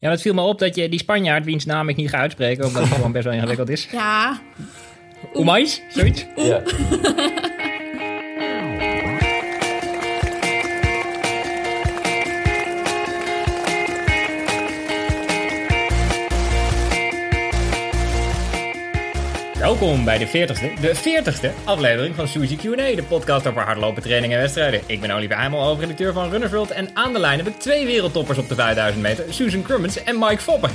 Ja, het viel me op dat je die Spanjaard, wiens naam ik niet ga uitspreken, omdat het gewoon best wel ingewikkeld is. Ja, Oemais, zoiets? Ja. Welkom bij de 40ste, de 40ste aflevering van Suzy Q&A, de podcast over hardlopen, training en wedstrijden. Ik ben Oliver Heimel, hoofdredacteur van Runners World en aan de lijn heb ik twee wereldtoppers op de 5000 meter, Susan Crummins en Mike Foppen.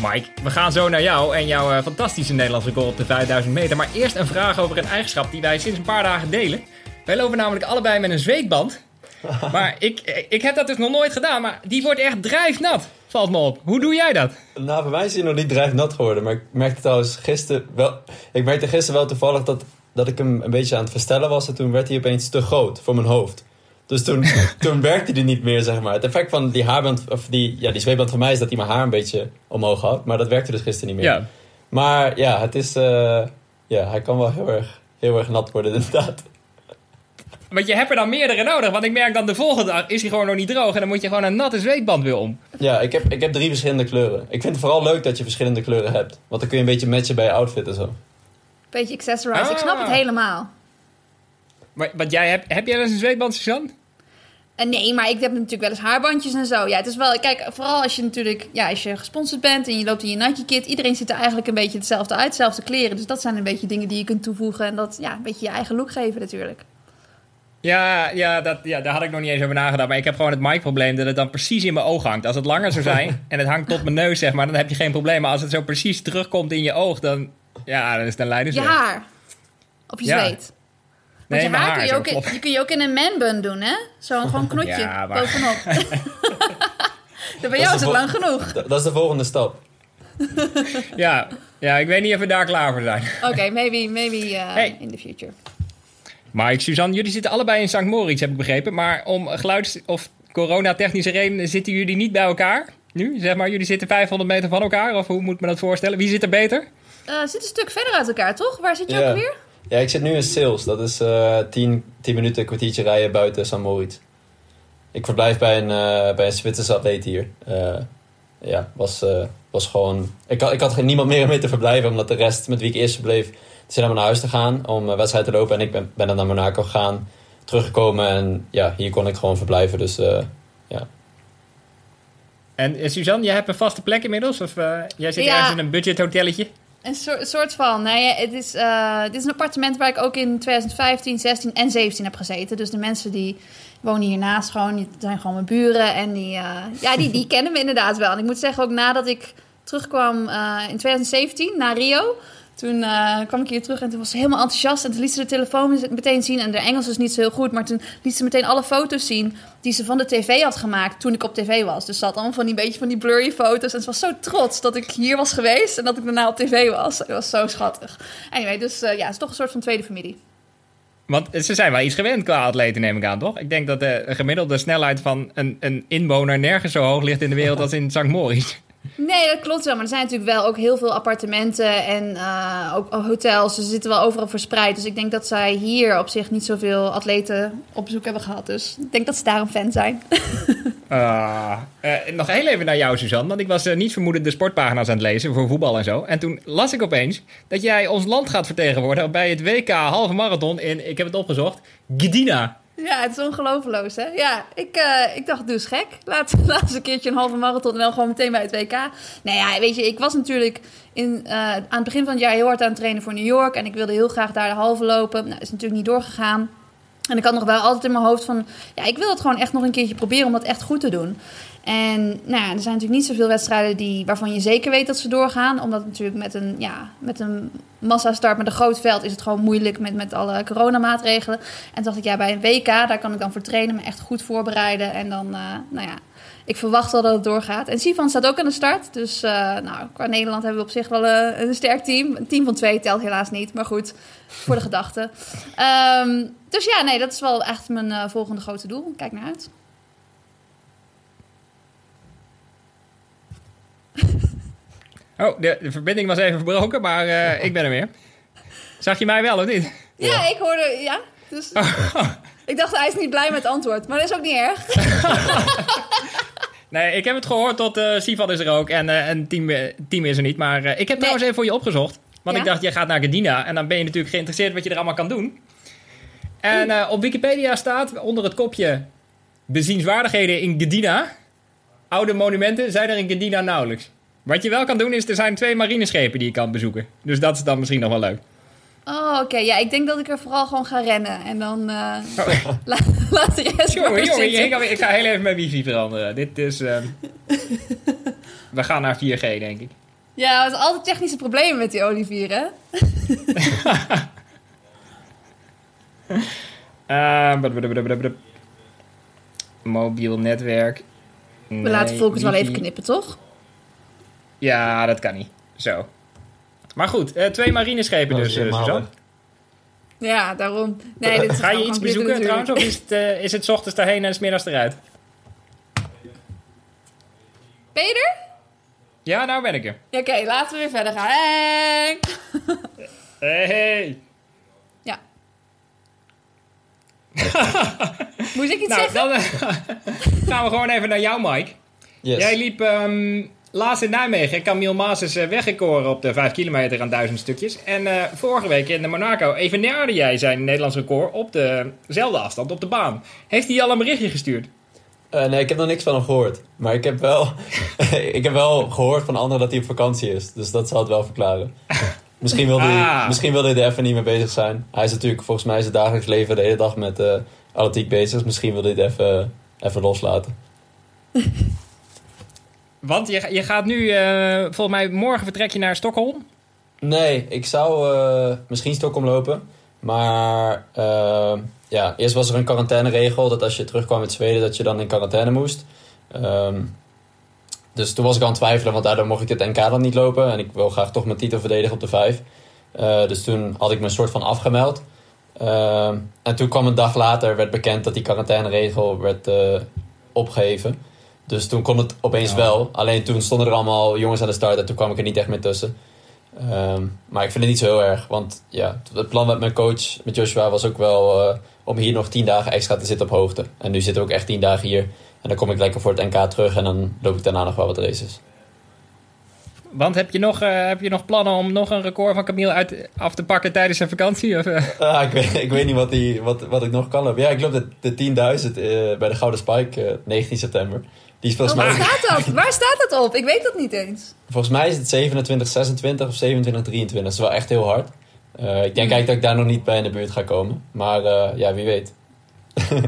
Mike, we gaan zo naar jou en jouw eh, fantastische Nederlandse goal op de 5000 meter, maar eerst een vraag over een eigenschap die wij sinds een paar dagen delen. Wij lopen namelijk allebei met een zweetband, maar ik, ik heb dat dus nog nooit gedaan, maar die wordt echt drijfnat, valt me op. Hoe doe jij dat? Nou, bij mij is hij nog niet drijfnat geworden. Maar ik merkte trouwens gisteren wel... Ik merkte gisteren wel toevallig dat, dat ik hem een beetje aan het verstellen was. En toen werd hij opeens te groot voor mijn hoofd. Dus toen, toen werkte hij niet meer, zeg maar. Het effect van die haarband, of die, ja, die zweetband van mij is dat hij mijn haar een beetje omhoog had. Maar dat werkte dus gisteren niet meer. Ja. Maar ja, het is... eh, ja, hij kan wel heel erg, heel erg nat worden, inderdaad. Want je hebt er dan meerdere nodig, want ik merk dan de volgende dag is hij gewoon nog niet droog en dan moet je gewoon een natte zweetband weer om. Ja, ik heb, ik heb drie verschillende kleuren. Ik vind het vooral leuk dat je verschillende kleuren hebt. Want dan kun je een beetje matchen bij je outfit en zo. beetje accessorize. Ik snap het Ah. helemaal. Maar, want jij hebt, heb jij wel eens een zweetband, Suzanne? En nee, maar ik heb natuurlijk wel eens haarbandjes en zo. Ja, het is wel... Kijk, vooral als je natuurlijk... Ja, als je gesponsord bent en je loopt in je Nike kit. Iedereen ziet er eigenlijk een beetje hetzelfde uit. Hetzelfde kleren. Dus dat zijn een beetje dingen die je kunt toevoegen. En dat, ja, een beetje je eigen look geven natuurlijk. Ja, ja, dat, ja, daar had ik nog niet eens over nagedacht. Maar ik heb gewoon het mic-probleem dat het dan precies in mijn oog hangt. Als het langer zou zijn en het hangt tot mijn neus, zeg maar, dan heb je geen probleem. Maar als het zo precies terugkomt in je oog, dan, ja, dan is het een Je haar. Of je Ja. zweet. Want Nee, je haar, haar kun, je ook, in- die kun je ook in een man-bun doen, hè? Zo'n gewoon knotje Ja, maar- bovenop. Dan bij is jou is het lang genoeg. Dat, is de volgende stap. Ja, ja, ik weet niet of we daar klaar voor zijn. Oké, maybe, maybe uh, Hey. in the future. Mike, Suzanne, jullie zitten allebei in St. Moritz, heb ik begrepen. Maar om geluids- of coronatechnische redenen zitten jullie niet bij elkaar nu? Zeg maar, jullie zitten 500 meter van elkaar? Of hoe moet me dat voorstellen? Wie zit er beter? Uh, zit een stuk verder uit elkaar, toch? Waar zit je Ja. ook weer? Ja, ik zit nu in Sales. Dat is eh 10, 10 minuten, een kwartiertje rijden buiten St. Moritz. Ik verblijf bij een, eh, bij een Zwitserse atleet hier. Eh, ja, was, eh, was gewoon... Ik had, ik had geen niemand meer om mee te verblijven, omdat de rest met wie ik eerst verbleef... zijn allemaal naar huis te gaan om een wedstrijd te lopen. En ik ben, ben dan naar Monaco gegaan, teruggekomen en ja, hier kon ik gewoon verblijven. Dus eh, ja. En eh, Suzanne, jij hebt een vaste plek inmiddels? Of eh, jij zit Ja. ergens in een budgethotelletje? Een soort, een soort van. Nee, het is, eh, dit is een appartement waar ik ook in 2015, 16 en 17 heb gezeten. Dus de mensen die wonen hiernaast gewoon, die zijn gewoon mijn buren. En die, eh, ja, die, die kennen me inderdaad wel. En ik moet zeggen, ook nadat ik terugkwam eh, in 2017 naar Rio. Toen eh, kwam ik hier terug en toen was ze helemaal enthousiast. En toen liet ze de telefoon meteen zien. En de Engels is niet zo heel goed. Maar toen liet ze meteen alle foto's zien die ze van de tv had gemaakt toen ik op tv was. Dus ze had allemaal van die beetje van die blurry foto's. En ze was zo trots dat ik hier was geweest en dat ik daarna op tv was. Dat was zo schattig. Anyway, dus eh, ja, het is toch een soort van tweede familie. Want ze zijn wel iets gewend qua atleten, neem ik aan, toch? Ik denk dat de gemiddelde snelheid van een, een inwoner nergens zo hoog ligt in de wereld als in St. Moritz. Nee, dat klopt wel. Maar er zijn natuurlijk wel ook heel veel appartementen en eh, ook hotels. Ze zitten wel overal verspreid. Dus ik denk dat zij hier op zich niet zoveel atleten op bezoek hebben gehad. Dus ik denk dat ze daar een fan zijn. Ah, eh, nog heel even naar jou, Suzanne. Want ik was eh, niet vermoedend de sportpagina's aan het lezen voor voetbal en zo. En toen las ik opeens dat jij ons land gaat vertegenwoordigen bij het WK halve marathon in, ik heb het opgezocht, Gdina. Ja, het is ongelooflijk, hè? Ja, ik, eh, ik dacht, eens gek. Laat, laat eens een keertje een halve marathon en dan gewoon meteen bij het WK. Nou ja, weet je, ik was natuurlijk in, eh, aan het begin van het jaar heel hard aan het trainen voor New York. En ik wilde heel graag daar de halve lopen. Nou, is natuurlijk niet doorgegaan. En ik had nog wel altijd in mijn hoofd van... Ja, ik wil het gewoon echt nog een keertje proberen om dat echt goed te doen. En nou ja, er zijn natuurlijk niet zoveel wedstrijden die, waarvan je zeker weet dat ze doorgaan. Omdat natuurlijk met een, ja, met een massastart met een groot veld is het gewoon moeilijk met, met alle coronamaatregelen. En toen dacht ik, ja, bij een WK, daar kan ik dan voor trainen, me echt goed voorbereiden. En dan, eh, nou ja, ik verwacht wel dat het doorgaat. En Sivan staat ook aan de start. Dus eh, nou, qua Nederland hebben we op zich wel eh, een sterk team. Een team van twee telt helaas niet, maar goed, voor de gedachte. Ehm, dus ja, nee, dat is wel echt mijn volgende grote doel. Kijk naar uit. Oh, de, de verbinding was even verbroken, maar eh, ik ben er weer. Zag je mij wel of niet? Ja, ik hoorde, ja. Dus ik dacht, hij is niet blij met het antwoord. Maar dat is ook niet erg. Nee, ik heb het gehoord tot eh Sivan is er ook en eh en team, team is er niet. Maar eh, ik heb trouwens even voor je opgezocht. Want Ja? ik dacht, jij gaat naar Gardina en dan ben je natuurlijk geïnteresseerd wat je er allemaal kan doen. En eh, op Wikipedia staat onder het kopje bezienswaardigheden in Gardina. Oude monumenten zijn er in Gardina nauwelijks. Wat je wel kan doen is, er zijn twee marineschepen die je kan bezoeken. Dus dat is dan misschien nog wel leuk. Oh, oké. Ja, ik denk dat ik er vooral gewoon ga rennen. En dan eh, la- laat de rest Jongen, ik, ga- ik ga heel even mijn wifi veranderen. Dit is... ehm, we gaan naar 4G, denk ik. Ja, er zijn altijd technische problemen met die. Eh, blub, blub, blub. Mobiel netwerk. We laten Volkert wel even knippen, toch? Ja, dat kan niet. Zo. Maar goed, eh, twee marineschepen Dat dus, is eh, Suzanne. Ja, daarom. Nee, dit is Ga je iets bezoeken trouwens? Of is het, eh, is het 's ochtends daarheen en 's middags eruit? Ben je er? Ja, nou ben ik er. Oké, laten we weer verder gaan. Hey. Hey, hey. Ja. Moest ik iets Nou, zeggen? dan eh, gaan we gewoon even naar jou, Mike. Yes. Jij liep ehm, laatst in Nijmegen. Camille Maas is eh, weggekoren op de 5 kilometer aan duizend stukjes. En eh, vorige week in de Monaco evenaarde jij zijn Nederlands record op dezelfde afstand, op de baan. Heeft hij al een berichtje gestuurd? Eh, nee, ik heb nog niks van hem gehoord. Maar ik heb wel, ik heb wel gehoord van anderen dat hij op vakantie is. Dus dat zal het wel verklaren. Misschien wilde, hij, Ah. misschien wilde hij er even niet mee bezig zijn. Hij is natuurlijk volgens mij zijn dagelijks leven de hele dag met eh atletiek bezig. Dus misschien wilde hij het even, even loslaten. Want je, je gaat nu, eh, volgens mij morgen vertrek je naar Stockholm. Nee, ik zou eh, misschien Stockholm lopen. Maar ja, eerst was er een quarantaineregel dat als je terugkwam uit Zweden dat je dan in quarantaine moest. Ehm, dus toen was ik aan het twijfelen, want daardoor mocht ik het NK dan niet lopen. En ik wil graag toch mijn titel verdedigen op de vijf. Eh, dus toen had ik me een soort van afgemeld. Ehm, en toen kwam een dag later, werd bekend dat die quarantaineregel werd eh, opgeheven. Dus toen kon het opeens Ja. wel. Alleen toen stonden er allemaal jongens aan de start en toen kwam ik er niet echt meer tussen. Ehm, maar ik vind het niet zo heel erg. Want ja, het plan met mijn coach, met Joshua, was ook wel eh, om hier nog tien dagen extra te zitten op hoogte. En nu zitten we ook echt tien dagen hier. En dan kom ik lekker voor het NK terug en dan loop ik daarna nog wel wat races. Want heb je nog, eh, heb je nog plannen om nog een record van Camille uit, af te pakken tijdens zijn vakantie? Of, eh? Ah, ik, weet, ik weet niet wat, die, wat, wat ik nog kan lopen. Ja, ik loop de, de 10.000 eh, bij de Gouden Spike eh, 19 september. Die is volgens Oh, waar mij, staat dat? Waar staat dat op? Ik weet dat niet eens. volgens mij is het 27, 26 of 27, 23. Dat is wel echt heel hard. Eh, ik denk eigenlijk dat ik daar nog niet bij in de buurt ga komen. Maar eh, ja, wie weet. Ja,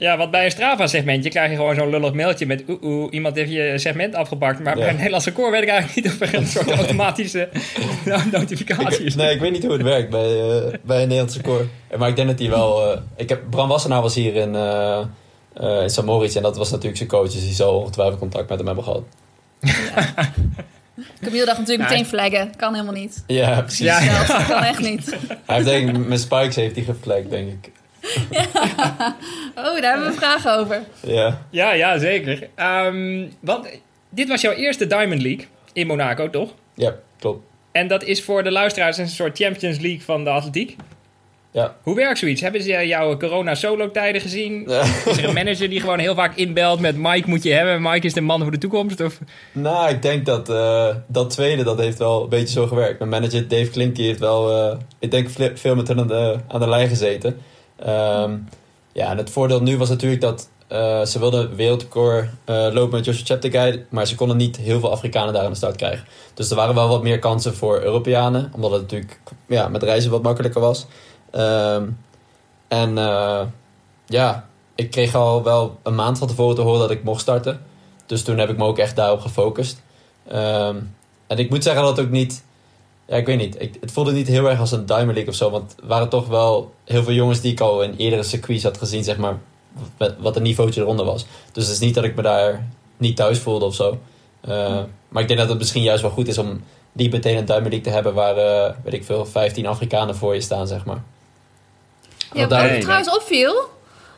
want bij een Strava-segmentje krijg je gewoon zo'n lullig mailtje met oeh, oeh, iemand heeft je segment afgepakt. Maar Ja. bij een Nederlands record weet ik eigenlijk niet of er een soort automatische notificatie Ik, is. nee, ik weet niet hoe het werkt bij, eh, bij een Nederlands record. Maar ik denk dat hij wel... eh, ik heb, Bram Wassenaar was hier in, eh eh in St. Moritz en dat was natuurlijk zijn coach. Dus die zal ongetwijfeld contact met hem hebben gehad. Camille dacht natuurlijk Ja, meteen flaggen. Kan helemaal niet. Ja, precies. Ja. Ja, dat kan echt niet. Hij heeft denk ik, met spikes heeft hij geflagd, denk ik. Oh, daar hebben we vragen over. Ja. Ja, ja, zeker. Ehm, want dit was jouw eerste Diamond League in Monaco, toch? Ja, klopt. En dat is voor de luisteraars een soort Champions League van de atletiek. Ja. Hoe werkt zoiets? Hebben ze jouw corona-solo-tijden gezien? Is er een manager die gewoon heel vaak inbelt met Mike moet je hebben, Mike is de man voor de toekomst? Of... Nou, ik denk dat eh, dat tweede, dat heeft wel een beetje zo gewerkt. Mijn manager Dave Klink, die heeft wel, eh, ik denk, veel met hen aan de, aan de lijn gezeten. Ehm, ja, en het voordeel nu was natuurlijk dat eh, ze wilden wereldrecord eh, lopen met Joshua Cheptegei, maar ze konden niet heel veel Afrikanen daar aan de start krijgen. Dus er waren wel wat meer kansen voor Europeanen, omdat het natuurlijk ja, met reizen wat makkelijker was. Ehm, en eh, ja, ik kreeg al wel een maand van tevoren te horen dat ik mocht starten. Dus toen heb ik me ook echt daarop gefocust. Ehm, en ik moet zeggen dat het ook niet... Ja, ik weet niet. Ik, het voelde niet heel erg als een Diamond League of zo. Want er waren toch wel heel veel jongens die ik al in eerdere circuits had gezien, zeg maar. Wat, wat een niveautje eronder was. Dus het is niet dat ik me daar niet thuis voelde of zo. Eh, Maar ik denk dat het misschien juist wel goed is om niet meteen een Diamond League te hebben waar, eh, weet ik veel, 15 Afrikanen voor je staan, zeg maar. Ja, wat daar- trouwens opviel,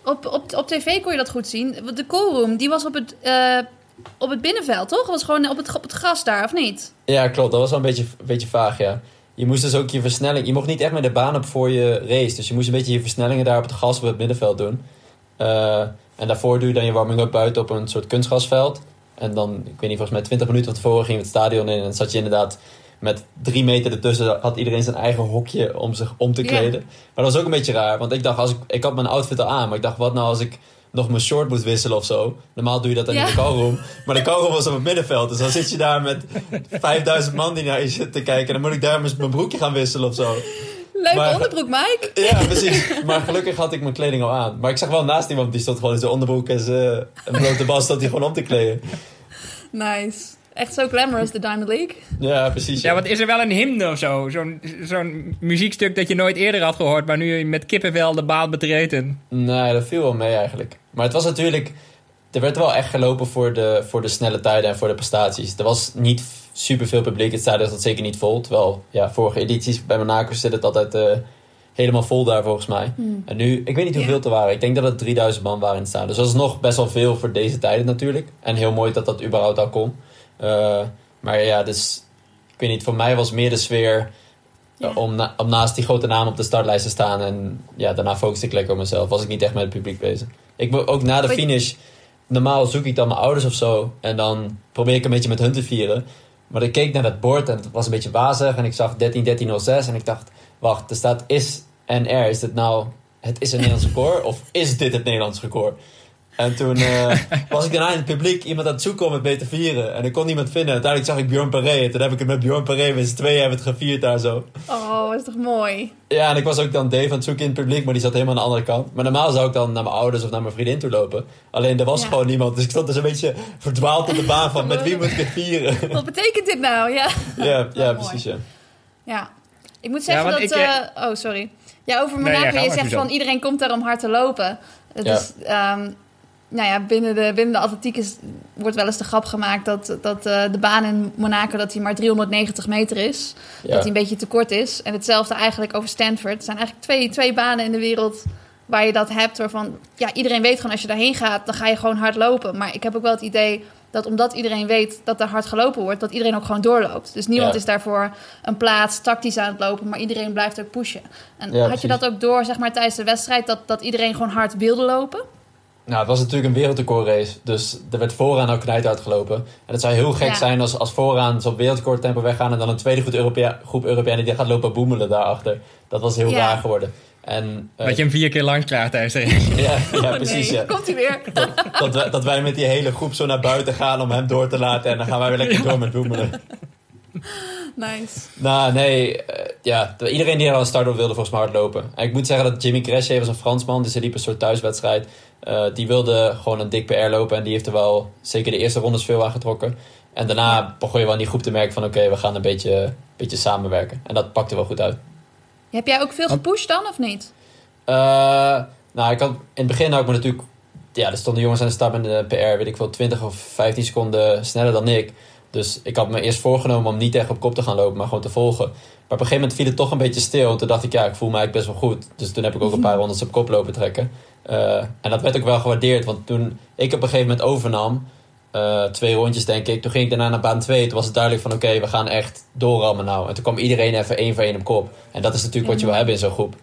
op, op, op tv kon je dat goed zien. De callroom, die was op het, eh, op het binnenveld, toch? was gewoon op het, op het gras daar, of niet? Ja, klopt. Dat was wel een beetje, een beetje vaag, ja. Je moest dus ook je versnelling... Je mocht niet echt met de baan op voor je race. Dus je moest een beetje je versnellingen daar op het gas op het middenveld doen. Eh, En daarvoor doe je dan je warming-up buiten op een soort kunstgrasveld. En dan, ik weet niet, volgens mij 20 minuten van tevoren ging je het stadion in. En dan zat je inderdaad met drie meter ertussen. Had iedereen zijn eigen hokje om zich om te kleden. Maar dat was ook een beetje raar. Want ik dacht, als ik, ik had mijn outfit al aan. Maar ik dacht, wat nou als ik nog mijn short moet wisselen of zo. Normaal doe je dat dan in Ja. de callroom. Maar de callroom was op het middenveld. Dus dan zit je daar met 5000 man die naar je zitten te kijken. En dan moet ik daar mijn mijn broekje gaan wisselen of zo. Leuke Maar- onderbroek, Mike. Ja, precies. Maar gelukkig had ik mijn kleding al aan. Maar ik zag wel naast iemand, die stond gewoon in zijn onderbroek en zijn en blote bas, stond hij gewoon om te kleden. Nice. Echt zo glamorous, de Diamond League. Ja, precies. Ja, want is er wel een hymne of zo? Zo'n zo'n muziekstuk dat je nooit eerder had gehoord, maar nu je met kippenvel de baan betreedt. en- Nee, dat viel wel mee eigenlijk. Maar het was natuurlijk... Er werd wel echt gelopen voor de, voor de snelle tijden en voor de prestaties. Er was niet super veel publiek. Het stadion zat zeker niet vol. Terwijl, ja, vorige edities bij Monaco zit het altijd eh, helemaal vol daar volgens mij. En nu, ik weet niet hoeveel er waren. Ik denk dat het 3000 man waren in het stadion. Dus dat is nog best wel veel voor deze tijden natuurlijk. En heel mooi dat dat überhaupt al kon. Eh, maar ja, dus... Ik weet niet, voor mij was meer de sfeer... Ja. eh, Om, na- om naast die grote naam op de startlijst te staan. En ja, daarna focuste ik lekker op mezelf. Was ik niet echt met het publiek bezig. Ik ook na de finish. Normaal zoek ik dan mijn ouders of zo. En dan probeer ik een beetje met hun te vieren. Maar ik keek naar dat bord en het was een beetje wazig. En ik zag 13 1306 En ik dacht, wacht, er staat is en er. Is dit nou het is een Nederlands record? Of is dit het Nederlands record? En toen eh, was ik daarna in het publiek iemand aan het zoeken om het mee te vieren. En ik kon niemand vinden. Uiteindelijk zag ik Bjorn Paré. En toen heb ik het met Bjorn Paré met z'n tweeën hebben het gevierd daar zo. Oh, dat is toch mooi. Ja, en ik was ook dan Dave aan het zoeken in het publiek, maar die zat helemaal aan de andere kant. Maar normaal zou ik dan naar mijn ouders of naar mijn vriendin toe lopen. Alleen er was Ja. gewoon niemand, dus ik stond dus een beetje verdwaald op de baan van met wie moet ik het vieren. Wat betekent dit nou? Ja. ja, ja, precies ja. Ja. Ik moet zeggen dat... ik, eh, eh, oh, sorry. Ja, over Nee, ja, Monaco. ga je zegt van iedereen komt daar om hard te lopen. Het Ja. is... ehm, nou ja, binnen de, binnen de atletiek is, wordt wel eens de grap gemaakt dat, dat eh, de baan in Monaco dat die maar 390 meter is. Dat die een beetje te kort is. En hetzelfde eigenlijk over Stanford. Er zijn eigenlijk twee, twee banen in de wereld waar je dat hebt. Waarvan ja, iedereen weet gewoon als je daarheen gaat, dan ga je gewoon hard lopen. Maar ik heb ook wel het idee dat omdat iedereen weet dat er hard gelopen wordt, dat iedereen ook gewoon doorloopt. Dus niemand Ja. is daarvoor een plaats tactisch aan het lopen, maar iedereen blijft ook pushen. En Ja, had je dat ook door, zeg maar, tijdens de wedstrijd, dat, dat iedereen gewoon hard wilde lopen? Nou het was natuurlijk een wereldrecordrace, dus er werd vooraan ook knijt uitgelopen. En het zou heel gek Ja. zijn als, als vooraan zo'n wereldrecordtempo weggaan en dan een tweede groep, Europea, groep Europeanen die gaat lopen boemelen daarachter. Dat was heel Ja. raar geworden. En, eh, Dat je hem vier keer langs krijgt tijdens de ja, ja, Oh, precies. nee. Ja. Komt hij weer? Dat, wij, dat wij met die hele groep zo naar buiten gaan om hem door te laten. En dan gaan wij weer lekker door met boemelen. nice. Nou, nee. eh, ja, de- iedereen die er aan de start op wilde volgens mij hardlopen. En ik moet zeggen dat Jimmy Cresce was een Fransman. Dus hij liep een soort thuiswedstrijd. Eh, die wilde gewoon een dik PR lopen. En die heeft er wel zeker de eerste rondes veel aan getrokken. En daarna begon je wel in die groep te merken van... Oké, we gaan een beetje, beetje samenwerken. En dat pakte wel goed uit. Heb jij ook veel gepusht dan, of niet? Eh, nou, ik had, in het begin had ik me natuurlijk... Ja, er stonden jongens aan de start met een PR, weet ik veel, 20 of 15 seconden sneller dan ik. Dus ik had me eerst voorgenomen om niet echt op kop te gaan lopen, maar gewoon te volgen. Maar op een gegeven moment viel het toch een beetje stil. En toen dacht ik, ja, ik voel me eigenlijk best wel goed. Dus toen heb ik ook een paar rondes op kop lopen trekken. Eh, en dat werd ook wel gewaardeerd, want toen ik op een gegeven moment overnam... eh, twee rondjes denk ik. Toen ging ik daarna naar baan 2. Toen was het duidelijk van oké, we gaan echt doorrammen nou. En toen kwam iedereen even één voor één op kop. En dat is natuurlijk wat je wil hebben in zo'n groep.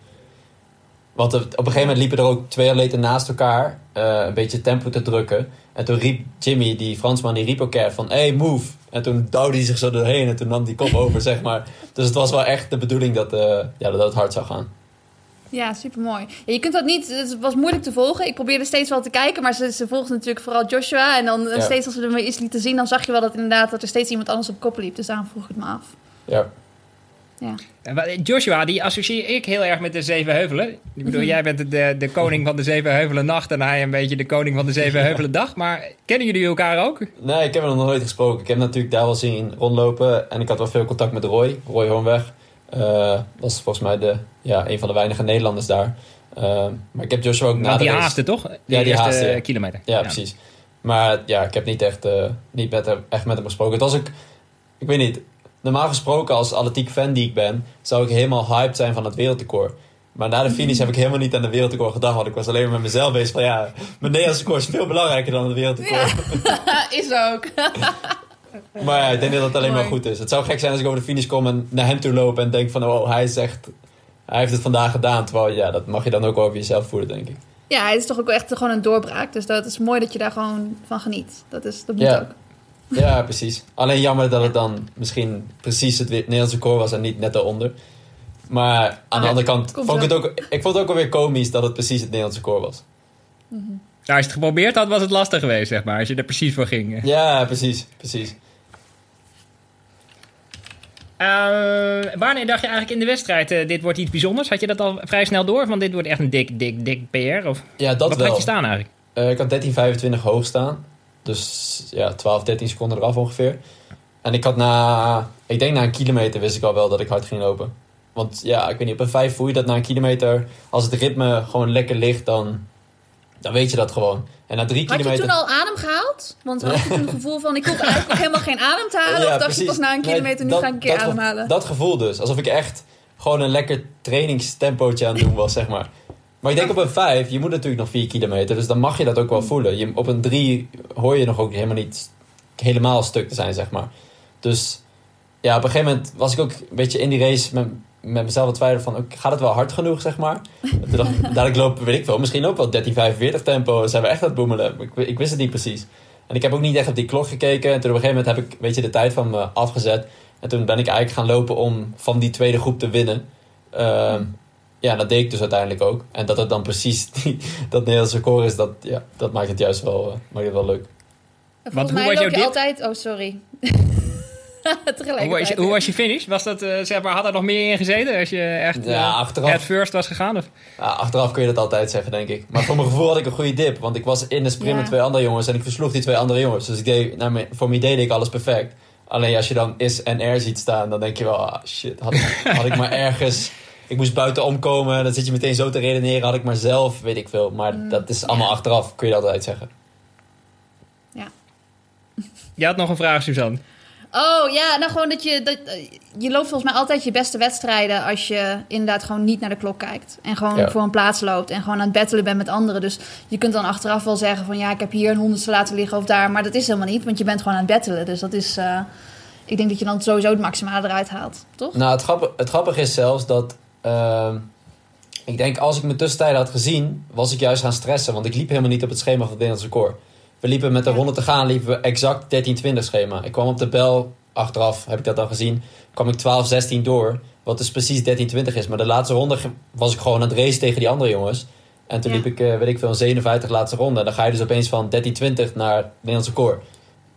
Want op een gegeven moment liepen er ook twee atleten naast elkaar eh, een beetje tempo te drukken. En toen riep Jimmy, die Fransman, die riep ook keer van hey, move. En toen duwde hij zich zo doorheen en toen nam die kop over, zeg maar. Dus het was wel echt de bedoeling dat, eh, ja, dat het hard zou gaan. Ja, supermooi. Ja, je kunt dat niet, het was moeilijk te volgen. Ik probeerde steeds wel te kijken, maar ze, ze volgde natuurlijk vooral Joshua. En dan eh, Ja. steeds als we er maar iets lieten zien, dan zag je wel dat inderdaad dat er steeds iemand anders op kop liep. Dus daarom vroeg ik het me af. Ja, Ja. Joshua, die associeer ik heel erg met de Zeven Heuvelen. Ik bedoel, Mhm. jij bent de, de koning van de Zeven Heuvelen nacht en hij een beetje de koning van de Zeven Heuvelen dag. Maar kennen jullie elkaar ook? nee, ik heb hem nog nooit gesproken. Ik heb hem natuurlijk daar wel zien rondlopen. En ik had wel veel contact met Roy, Roy Hoornweg. Eh was volgens mij de, ja, een van de weinige Nederlanders daar. Eh, maar ik heb Joshua ook na Want de die haasde toch? De die eerste haasde, ja. kilometer. Ja, precies. Maar ja, ik heb niet echt, eh, niet met hem, echt met hem gesproken. Het was ook, ik weet niet, normaal gesproken als atletiek fan die ik ben, zou ik helemaal hyped zijn van het wereldrecord. Maar na de finish heb ik helemaal niet aan de wereldrecord gedacht, want ik was alleen maar met mezelf bezig van ja, mijn Nederlands record is veel belangrijker dan het wereldrecord. is ook. Maar ja, ik denk dat het alleen maar goed is. Het zou gek zijn als ik over de finish kom en naar hem toe loop en denk van oh, hij is echt, hij heeft het vandaag gedaan. Terwijl ja, dat mag je dan ook over jezelf voelen, denk ik. Ja, het is toch ook echt gewoon een doorbraak. Dus dat is mooi dat je daar gewoon van geniet. Dat, is, dat moet Ja. ook. Ja, precies. Alleen jammer dat het dan misschien precies het Nederlandse record was en niet net daaronder. Maar aan de Ja, andere kant vond ik het ook, ik vond het ook alweer komisch dat het precies het Nederlandse record was. Nou, als je het geprobeerd had, was het lastig geweest, zeg maar. Als je er precies voor ging. Ja, precies, precies. Eh, wanneer dacht je eigenlijk in de wedstrijd, eh, dit wordt iets bijzonders? Had je dat al vrij snel door? Want dit wordt echt een dik, dik, dik PR? Of Ja, dat wat wel. had je staan eigenlijk? Eh, ik had 13,25 hoog staan. Dus ja, 12, 13 seconden eraf ongeveer. En ik had na, ik denk na een kilometer wist ik al wel dat ik hard ging lopen. Want ja, ik weet niet, op een 5 voel je dat na een kilometer. Als het ritme gewoon lekker ligt, dan, dan weet je dat gewoon. En na drie Had je kilometer... toen al adem gehaald? Want had je toen het gevoel van, ik hoef eigenlijk helemaal geen adem te halen? Ja, of dacht precies. je pas na een kilometer, nu dat- ga ik een keer dat ademhalen? Dat gevoel dus. Alsof ik echt gewoon een lekker trainingstempootje aan het doen was, zeg maar. Maar ik denk op een 5, je moet natuurlijk nog 4 kilometer. Dus dan mag je dat ook wel voelen. Je, op een 3 hoor je nog ook helemaal niet helemaal stuk te zijn, zeg maar. Dus ja, op een gegeven moment was ik ook een beetje in die race met, met mezelf aan het twijfelen van... gaat het wel hard genoeg, zeg maar? Toen dacht dadelijk lopen, weet ik wel, misschien ook wel 13,45 tempo. Zijn we echt aan het boemelen? Ik, ik wist het niet precies. En ik heb ook niet echt op die klok gekeken. En toen op een gegeven moment heb ik weet je, de tijd van me afgezet. En toen ben ik eigenlijk gaan lopen om van die tweede groep te winnen. Ehm, ja, dat deed ik dus uiteindelijk ook. En dat het dan precies die, dat Nederlandse record is, dat, ja, dat maakt het juist wel, eh, maakt het wel leuk. En Want Volgens hoe was loop je dip? altijd... Oh, sorry. Tegelijkertijd. Hoe was, je, hoe was je finish? Was dat, eh, zeg maar, had er nog meer in gezeten als je echt Ja, eh, achteraf. head first was gegaan? Of? Ja, achteraf kun je dat altijd zeggen, denk ik. Maar voor mijn gevoel had ik een goede dip. Want ik was in de sprint Ja. met twee andere jongens en ik versloeg die twee andere jongens. Dus ik deed, naar mijn, voor mij deed ik alles perfect. Alleen als je dan is en R ziet staan, dan denk je wel, ah, shit, had ik, had ik maar ergens... Ik moest buiten omkomen, dan zit je meteen zo te redeneren. Had ik maar zelf, weet ik veel. Maar Mm, dat is allemaal ja. achteraf, kun je dat altijd zeggen. Je had nog een vraag, Suzanne. Oh ja, nou gewoon dat je. Dat, eh, je loopt volgens mij altijd je beste wedstrijden als je inderdaad gewoon niet naar de klok kijkt. En gewoon Ja. voor een plaats loopt en gewoon aan het battelen bent met anderen. Dus je kunt dan achteraf wel zeggen van ja, ik heb hier een honderdste laten liggen of daar. Maar dat is helemaal niet, want je bent gewoon aan het battelen. Dus dat is. eh, ik denk dat je dan sowieso het maximale eruit haalt, toch? Nou, het, grappige, het grappige is zelfs dat... ehm, ik denk, als ik mijn tussentijden had gezien, was ik juist gaan stressen. Want ik liep helemaal niet op het schema van het Nederlands record. We liepen met de ronde te gaan, liepen we exact 13-20 schema. Ik kwam op de bel, achteraf heb ik dat al gezien, kwam ik 12-16 door. Wat dus precies 13-20 is. Maar de laatste ronde was ik gewoon aan het racen tegen die andere jongens. En toen Ja. liep ik, eh, weet ik veel, een 57 laatste ronde. En dan ga je dus opeens van 13-20 naar het Nederlands record.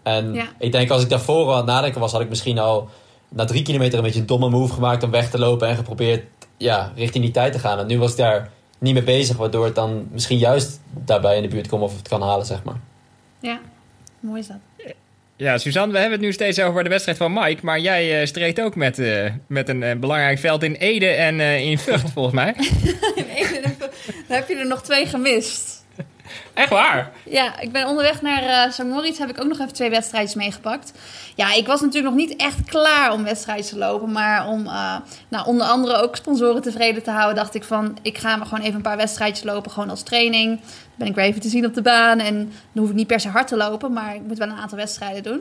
En Ja. ik denk, als ik daarvoor aan het nadenken was, had ik misschien al na drie kilometer een beetje een domme move gemaakt om weg te lopen en geprobeerd ja, richting die tijd te gaan. En nu was ik daar niet mee bezig, waardoor het dan misschien juist daarbij in de buurt komt of het kan halen, zeg maar. Ja, mooi is dat. Ja, Suzanne, we hebben het nu steeds over de wedstrijd van Mike. Maar jij eh, streed ook met, eh, met een eh, belangrijk veld in Ede en eh, in Vught, volgens mij. Dan heb je er nog twee gemist. Echt waar? Ja, ik ben onderweg naar St. Moritz. Heb ik ook nog even twee wedstrijdjes meegepakt. Ja, ik was natuurlijk nog niet echt klaar om wedstrijden te lopen. Maar om eh, nou, onder andere ook sponsoren tevreden te houden, dacht ik van... Ik ga maar gewoon even een paar wedstrijdjes lopen, gewoon als training. Dan ben ik weer even te zien op de baan. En dan hoef ik niet per se hard te lopen, maar ik moet wel een aantal wedstrijden doen.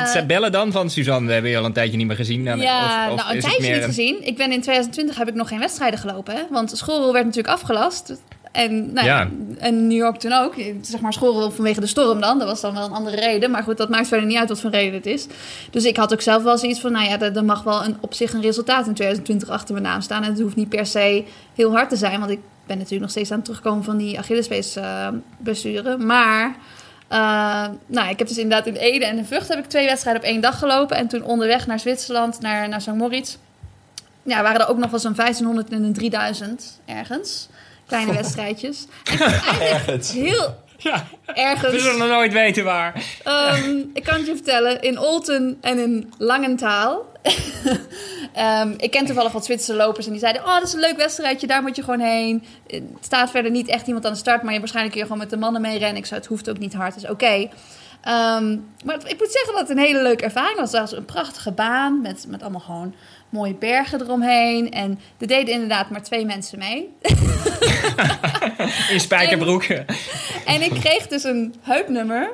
Wat ze bellen dan van Suzanne? We hebben je al een tijdje niet meer gezien. Dan- ja, of- of nou, een tijdje niet gezien. Ik ben in 2020 heb ik nog geen wedstrijden gelopen. Hè? Want de schoolrol werd natuurlijk afgelast. En, nou, ja. En New York toen ook. Zeg maar schoolrol vanwege de storm dan. Dat was dan wel een andere reden. Maar goed, dat maakt verder niet uit wat voor reden het is. Dus ik had ook zelf wel zoiets van... Nou ja, er, er mag wel een, op zich een resultaat in 2020 achter mijn naam staan. En het hoeft niet per se heel hard te zijn. Want ik ben natuurlijk nog steeds aan het terugkomen van die Achillespees eh blessure. Maar... eh, nou, ik heb dus inderdaad in Ede en in Vught heb ik twee wedstrijden op één dag gelopen. En toen onderweg naar Zwitserland, naar, naar St. Moritz. Ja, waren er ook nog wel zo'n 1500 en een 3000 ergens. Kleine wedstrijdjes. Eigenlijk Ergens. heel Ja, we ergens. zullen nooit weten waar. Ehm, ik kan het je vertellen, in Olten en in Langentaal. Ehm, ik ken toevallig wat Zwitserse lopers en die zeiden: Oh, dat is een leuk wedstrijdje, daar moet je gewoon heen. Er staat verder niet echt iemand aan de start, maar je waarschijnlijk kun je gewoon met de mannen mee rennen. Ik zei: Het hoeft ook niet hard, is oké. Ehm, maar ik moet zeggen dat het een hele leuke ervaring was. Het was een prachtige baan met, met allemaal gewoon mooie bergen eromheen. En er deden inderdaad maar twee mensen mee. In spijkerbroek. En ik kreeg dus een heupnummer.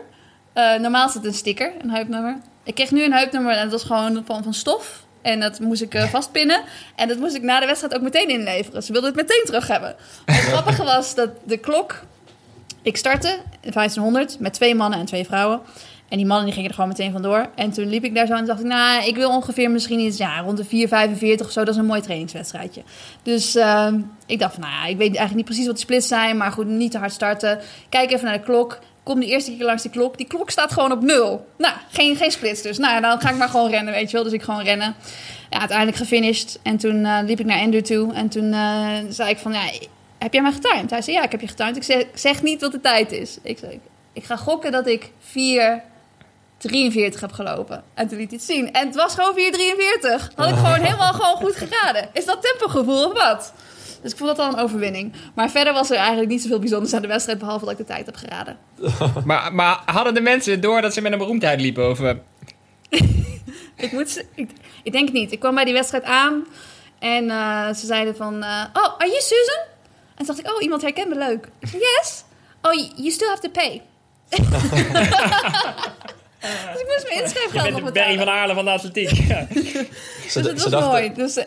Eh, normaal is het een sticker, een heupnummer. Ik kreeg nu een heupnummer en dat was gewoon van, van stof. En dat moest ik eh, vastpinnen. En dat moest ik na de wedstrijd ook meteen inleveren. Ze wilden het meteen terug hebben. Het grappige was dat de klok... Ik startte in 1500 met twee mannen en twee vrouwen. En die mannen die gingen er gewoon meteen vandoor. En toen liep ik daar zo en dacht ik... Nou, ik wil ongeveer misschien iets ja, rond de 4,45 of zo. Dat is een mooi trainingswedstrijdje. Dus ehm, ik dacht van, nou ja, ik weet eigenlijk niet precies wat de splits zijn. Maar goed, niet te hard starten. Kijk even naar de klok. Kom de eerste keer langs die klok. Die klok staat gewoon op nul. Nou, geen, geen splits dus. Nou, dan ga ik maar gewoon rennen, weet je wel. Dus ik gewoon rennen. Ja, uiteindelijk gefinished. En toen eh, liep ik naar Ender toe. En toen eh, zei ik van, ja, heb jij mij getimed? Hij zei, ja, ik heb je getimed. Ik zeg, zeg niet wat de tijd is. Ik ik ga gokken dat ik 4... 43 heb gelopen. En toen liet hij het zien. En het was gewoon 4,43. Had ik gewoon helemaal gewoon goed geraden. Is dat tempogevoel of wat? Dus ik vond dat al een overwinning. Maar verder was er eigenlijk niet zoveel bijzonders aan de wedstrijd... behalve dat ik de tijd heb geraden. Maar, maar hadden de mensen door dat ze met een beroemdheid liepen? Of, eh, ik, moet, ze- ik, ik denk het niet. Ik kwam bij die wedstrijd aan... en eh, ze zeiden van... eh, oh, are you Susan? En toen dacht ik, oh, iemand herkent me leuk. Yes. Oh, you still have to pay. ik mijn inschrijfgeld nog Berry van Aarle van de atletiek. Ja. Ze, Dus het ze was dachten, mooi. Dus, eh,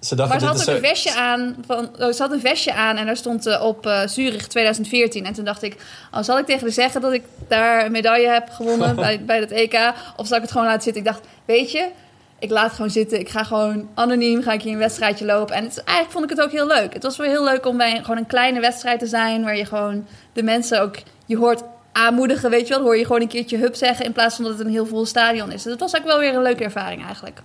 Ze dachten, maar ze had ook een vestje aan. Van, oh, ze had een vestje aan en daar stond eh, op eh, Zurich 2014. En toen dacht ik, oh, zal ik tegen haar zeggen dat ik daar een medaille heb gewonnen bij, bij het EK? Of zal ik het gewoon laten zitten? Ik dacht, weet je, ik laat het gewoon zitten. Ik ga gewoon anoniem ga ik hier een wedstrijdje lopen. En het, eigenlijk vond ik het ook heel leuk. Het was wel heel leuk om bij gewoon een kleine wedstrijd te zijn. Waar je gewoon de mensen ook, je hoort aanmoedigen, weet je wel. Hoor je gewoon een keertje hup zeggen in plaats van dat het een heel vol stadion is. Dus het was ook wel weer een leuke ervaring eigenlijk.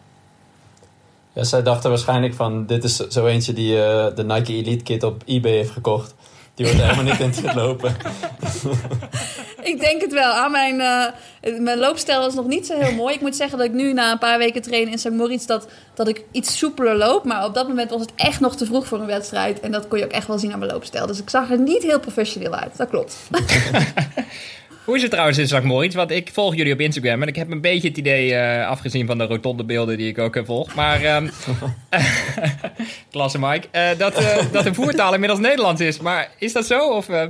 Ja, zij dachten waarschijnlijk van... Dit is zo eentje die eh, de Nike Elite Kit op eBay heeft gekocht. Die wordt helemaal niet in te lopen. Ik denk het wel. Aan mijn, eh, mijn loopstijl is nog niet zo heel mooi. Ik moet zeggen dat ik nu na een paar weken trainen in St. Moritz... Dat, dat ik iets soepeler loop. Maar op dat moment was het echt nog te vroeg voor een wedstrijd. En dat kon je ook echt wel zien aan mijn loopstijl. Dus ik zag er niet heel professioneel uit. Dat klopt. Hoe is het trouwens in St. Moritz? Want ik volg jullie op Instagram en ik heb een beetje het idee, eh, afgezien van de rotonde beelden die ik ook eh, volg, maar ehm klasse Mike, eh, dat, dat de voertaal inmiddels Nederlands is. Maar is dat zo? Of, eh,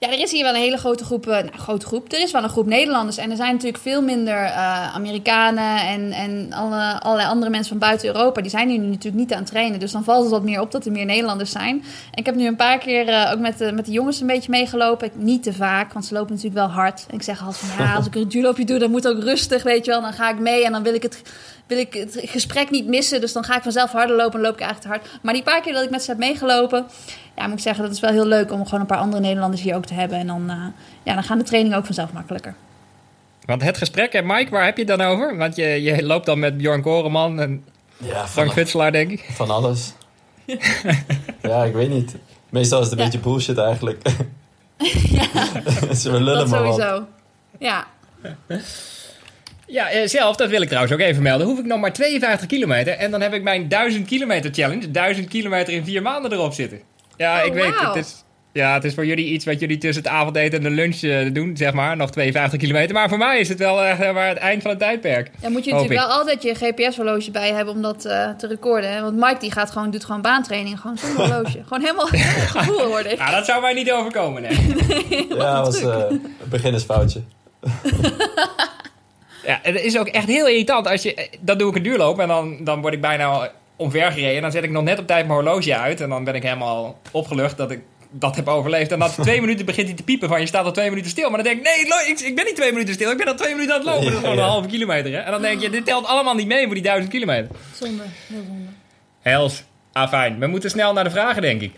Ja, er is hier wel een hele grote groep, eh, nou, grote groep. Er is wel een groep Nederlanders. En er zijn natuurlijk veel minder eh, Amerikanen en, en alle, allerlei andere mensen van buiten Europa. Die zijn hier nu natuurlijk niet aan het trainen. Dus dan valt het wat meer op dat er meer Nederlanders zijn. Ik heb nu een paar keer eh, ook met de, met de jongens een beetje meegelopen. Ik- Niet te vaak, want ze lopen natuurlijk wel hard. En ik zeg altijd van ja, als ik een duurloopje doe, dan moet ook rustig, weet je wel. Dan ga ik mee en dan wil ik het, wil ik het gesprek niet missen. Dus dan ga ik vanzelf harder lopen en loop ik eigenlijk te hard. Maar die paar keer dat ik met ze heb meegelopen, ja, moet ik zeggen, dat is wel heel leuk om gewoon een paar andere Nederlanders hier ook te hebben. En dan, eh, ja, dan gaan de trainingen ook vanzelf makkelijker. want het gesprek, hè, Mike, waar heb je het dan over? Want je, je loopt dan met Bjorn Koreman en Ja, Frank van, Futselaar, denk ik. van alles. ja, ik weet niet. Meestal is het een Ja. beetje bullshit eigenlijk. Ze lullen dat maar wat. sowieso. Ja. Ja, eh, zelf, dat wil ik trouwens ook even melden, hoef ik nog maar 52 kilometer en dan heb ik mijn 1000 kilometer challenge, 1000 kilometer in vier maanden erop zitten. Ja, Oh, ik weet, wauw. het is, ja, het is voor jullie iets wat jullie tussen het avondeten en de lunch eh, doen, zeg maar, nog 52 kilometer. Maar voor mij is het wel echt maar het eind van het tijdperk. Dan moet je natuurlijk ik. wel altijd je GPS-horloge bij hebben om dat eh, te recorden. Hè? Want Mike die gaat gewoon, doet gewoon baantraining, gewoon zonder horloge. Gewoon helemaal gevoel worden. Ja, dat zou mij niet overkomen, nee. Ja, dat was eh, een beginnersfoutje. Ja, het is ook echt heel irritant als je... Dan doe ik een duurloop en dan, dan word ik bijna omvergereden. En dan zet ik nog net op tijd mijn horloge uit. En dan ben ik helemaal opgelucht dat ik dat heb overleefd. En na twee minuten begint hij te piepen van je staat al twee minuten stil. Maar dan denk ik, nee, ik, ik ben niet twee minuten stil. Ik ben al twee minuten aan het lopen. Dat is Ja, gewoon een halve kilometer. Hè? En dan denk je, dit telt allemaal niet mee voor die duizend kilometer. Zonde, heel zonde. Hels, ah fijn. We moeten snel naar de vragen, denk ik.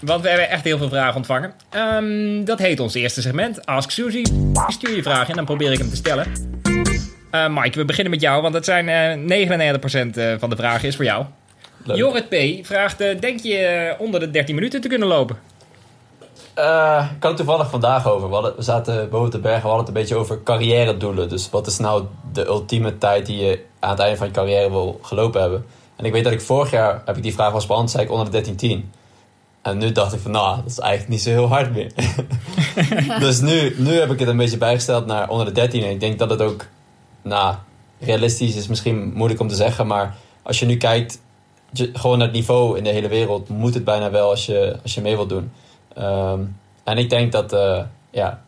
Want we hebben echt heel veel vragen ontvangen. Ehm, dat heet ons eerste segment. Ask Suzy. Stuur je vragen en dan probeer ik hem te stellen. Eh, Mike, we beginnen met jou, want dat zijn eh 99% eh, van de vragen is voor jou. Leuk. Jorrit P. vraagt, denk je onder de 13 minuten te kunnen lopen? Eh, ik had het toevallig vandaag over. We, hadden- we zaten boven de bergen, we hadden het een beetje over carrière doelen. Dus wat is nou de ultieme tijd die je aan het einde van je carrière wil gelopen hebben? En ik weet dat ik vorig jaar, heb ik die vraag was beantwoord, zei ik onder de 13.10. En nu dacht ik van, nou, dat is eigenlijk niet zo heel hard meer. dus nu, nu heb ik het een beetje bijgesteld naar onder de 13. En ik denk dat het ook, nou, realistisch is misschien moeilijk om te zeggen. Maar als je nu kijkt, gewoon naar het niveau in de hele wereld, moet het bijna wel als je, als je mee wilt doen. Ehm, en ik denk dat, eh, ja.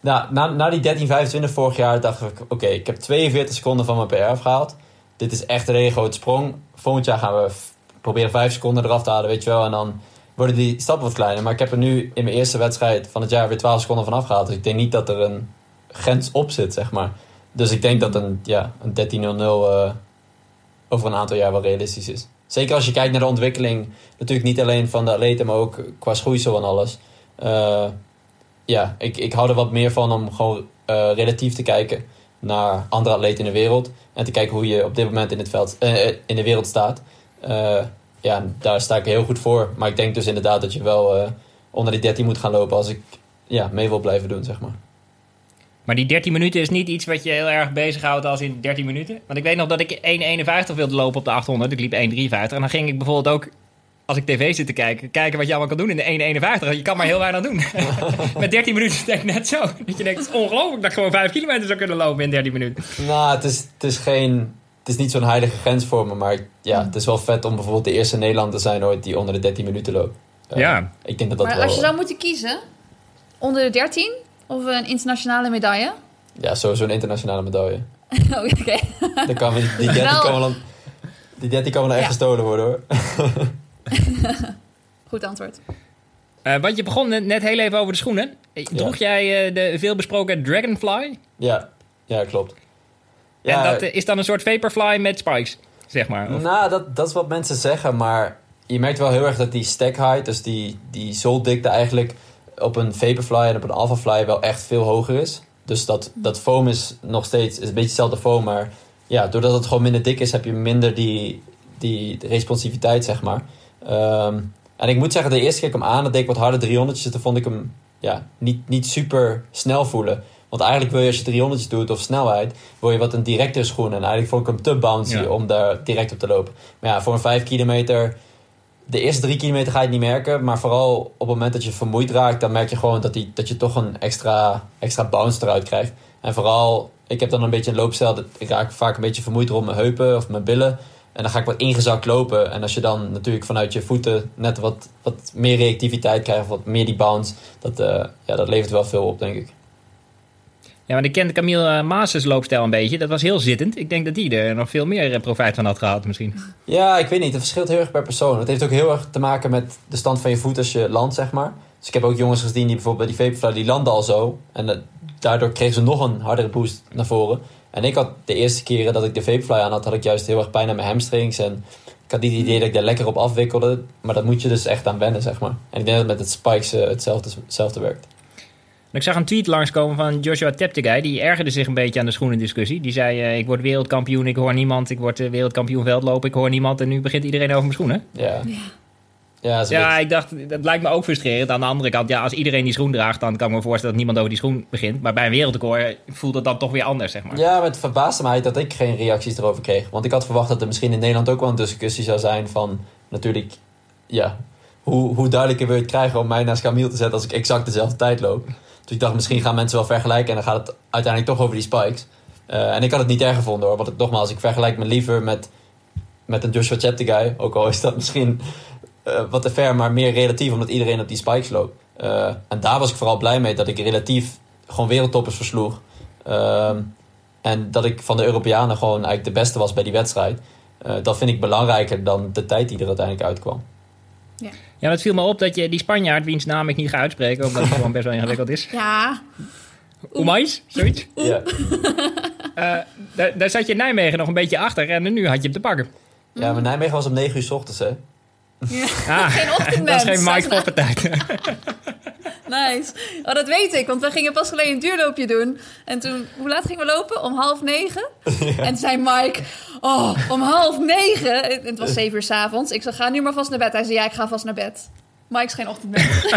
Nou, na, na die 13, 25 vorig jaar dacht ik, oké, ik heb 42 seconden van mijn PR afgehaald. dit is echt een hele grote sprong. Volgend jaar gaan we proberen vijf seconden eraf te halen, weet je wel. En dan worden die stappen wat kleiner. Maar ik heb er nu in mijn eerste wedstrijd van het jaar weer 12 seconden van afgehaald. Dus ik denk niet dat er een grens op zit, zeg maar. Dus ik denk dat een, ja, een 13.00 eh, over een aantal jaar wel realistisch is. Zeker als je kijkt naar de ontwikkeling, natuurlijk niet alleen van de atleten, maar ook qua schoeisel en alles. Eh, ja, ik, ik hou er wat meer van om gewoon eh, relatief te kijken naar andere atleten in de wereld. En te kijken hoe je op dit moment in, het veld, in de wereld staat. Ja, daar sta ik heel goed voor. Maar ik denk dus inderdaad dat je wel onder die 13 moet gaan lopen als ik ja, mee wil blijven doen, zeg maar. Maar die 13 minuten is niet iets wat je heel erg bezighoudt als in 13 minuten. Want ik weet nog dat ik 1,51 wilde lopen op de 800. Ik liep 1,53. En dan ging ik bijvoorbeeld ook, als ik tv zit te kijken, kijken wat je allemaal kan doen in de 1,51. Je kan maar heel weinig doen. Met 13 minuten is het echt net zo. Dat je denkt, het is ongelooflijk dat ik gewoon 5 kilometer zou kunnen lopen in 13 minuten. Nou, het is, het is geen... Het is niet zo'n heilige grens voor me, maar ja, het is wel vet om bijvoorbeeld de eerste Nederlander te zijn ooit die onder de 13 minuten loopt. Ja. Ik denk dat dat Maar wel... als je zou moeten kiezen, onder de 13 of een internationale medaille? Ja, sowieso een internationale medaille. Oh, Oké. Kan we, die 13 Wel- kan wel, die 13 kan wel echt Ja. gestolen worden hoor. Goed antwoord. Eh, want je begon net- heel even over de schoenen. Droeg jij eh, de veelbesproken Dragonfly? Ja, ja klopt. Ja, en dat eh, is dan een soort Vaporfly met spikes, zeg maar. Of- Nou, dat, dat is wat mensen zeggen, maar je merkt wel heel erg dat die stack height, dus die, die zoldikte eigenlijk op een Vaporfly en op een Alphafly wel echt veel hoger is. Dus dat, dat foam is nog steeds, is een beetje hetzelfde foam, maar ja, doordat het gewoon minder dik is, heb je minder die, die responsiviteit, zeg maar. Ehm, en ik moet zeggen, de eerste keer ik hem aan, dat deed ik wat harder 300 toen vond ik hem ja, niet, niet super snel voelen. Want eigenlijk wil je als je 300 doet of snelheid, wil je wat een directere schoen. En eigenlijk vond ik hem te bouncy Ja. om daar direct op te lopen. Maar ja, voor een 5 kilometer, de eerste 3 kilometer ga je het niet merken. Maar vooral op het moment dat je vermoeid raakt, dan merk je gewoon dat, die, dat je toch een extra, extra bounce eruit krijgt. En vooral, ik heb dan een beetje een loopstijl, dat ik raak vaak een beetje vermoeid rond mijn heupen of mijn billen. En dan ga ik wat ingezakt lopen. En als je dan natuurlijk vanuit je voeten net wat, wat meer reactiviteit krijgt, wat meer die bounce, dat, eh, ja, dat levert wel veel op, denk ik. Ja, want ik kende Camille eh, Maas's loopstijl een beetje. Dat was heel zittend. Ik denk dat die er nog veel meer eh, profijt van had gehad misschien. Ja, ik weet niet. Het verschilt heel erg per persoon. Het heeft ook heel erg te maken met de stand van je voet als je landt, zeg maar. Dus ik heb ook jongens gezien die bijvoorbeeld bij die Vaporfly, die landen al zo. En eh, daardoor kregen ze nog een hardere boost naar voren. En ik had de eerste keren dat ik de Vaporfly aan had, had ik juist heel erg pijn aan mijn hamstrings. En ik had niet het idee dat ik daar lekker op afwikkelde. Maar dat moet je dus echt aan wennen, zeg maar. En ik denk dat met het spikes hetzelfde, hetzelfde werkt. En ik zag een tweet langskomen van Joshua Teptegei. Die ergerde zich een beetje aan de schoenendiscussie. Die zei, eh, ik word wereldkampioen, ik hoor niemand. Ik word eh, wereldkampioen veldlopen, ik hoor niemand. En nu begint iedereen over mijn schoenen. Ja. Ja, dat Ja, beetje- ik dacht, dat lijkt me ook frustrerend. Aan de andere kant, ja, als iedereen die schoen draagt... dan kan ik me voorstellen dat niemand over die schoen begint. Maar bij een wereldrecord voelt het dan toch weer anders, zeg maar. Ja, maar het verbaasde mij dat ik geen reacties erover kreeg. Want ik had verwacht dat er misschien in Nederland ook wel een discussie zou zijn van... Natuurlijk, ja, hoe, hoe duidelijker wil je het krijgen om mij naast Camille te zetten als ik exact dezelfde tijd loop. Dus ik dacht, misschien gaan mensen wel vergelijken en dan gaat het uiteindelijk toch over die spikes. Eh, en ik had het niet erg gevonden hoor. Want ik, nogmaals, ik vergelijk me liever met, met een Joshua Cheptegei. Ook al is dat misschien eh, wat te ver, maar meer relatief omdat iedereen op die spikes loopt. Eh, en daar was ik vooral blij mee dat ik relatief gewoon wereldtoppers versloeg. Ehm, en dat ik van de Europeanen gewoon eigenlijk de beste was bij die wedstrijd. Dat vind ik belangrijker dan de tijd die er uiteindelijk uitkwam. Ja, het viel me op dat je die Spanjaard, wiens naam ik niet ga uitspreken... omdat het gewoon best wel ingewikkeld is. Ja, Oemais, zoiets. Ja. Eh, daar, daar zat je in Nijmegen nog een beetje achter en nu had je hem te pakken. ja, maar Nijmegen was om 9 uur s ochtends, hè? Ah, geen ochtendmens. dat is geen Mike Poppentijd. Nice. Oh, dat weet ik, want we gingen pas geleden een duurloopje doen. En toen, hoe laat gingen we lopen? Om half negen. En zei Mike, oh, om half negen. En Het was zeven uur s'avonds. Ik zei, ga nu maar vast naar bed. Hij zei, ja, ik ga vast naar bed. Mike is geen ochtendmens.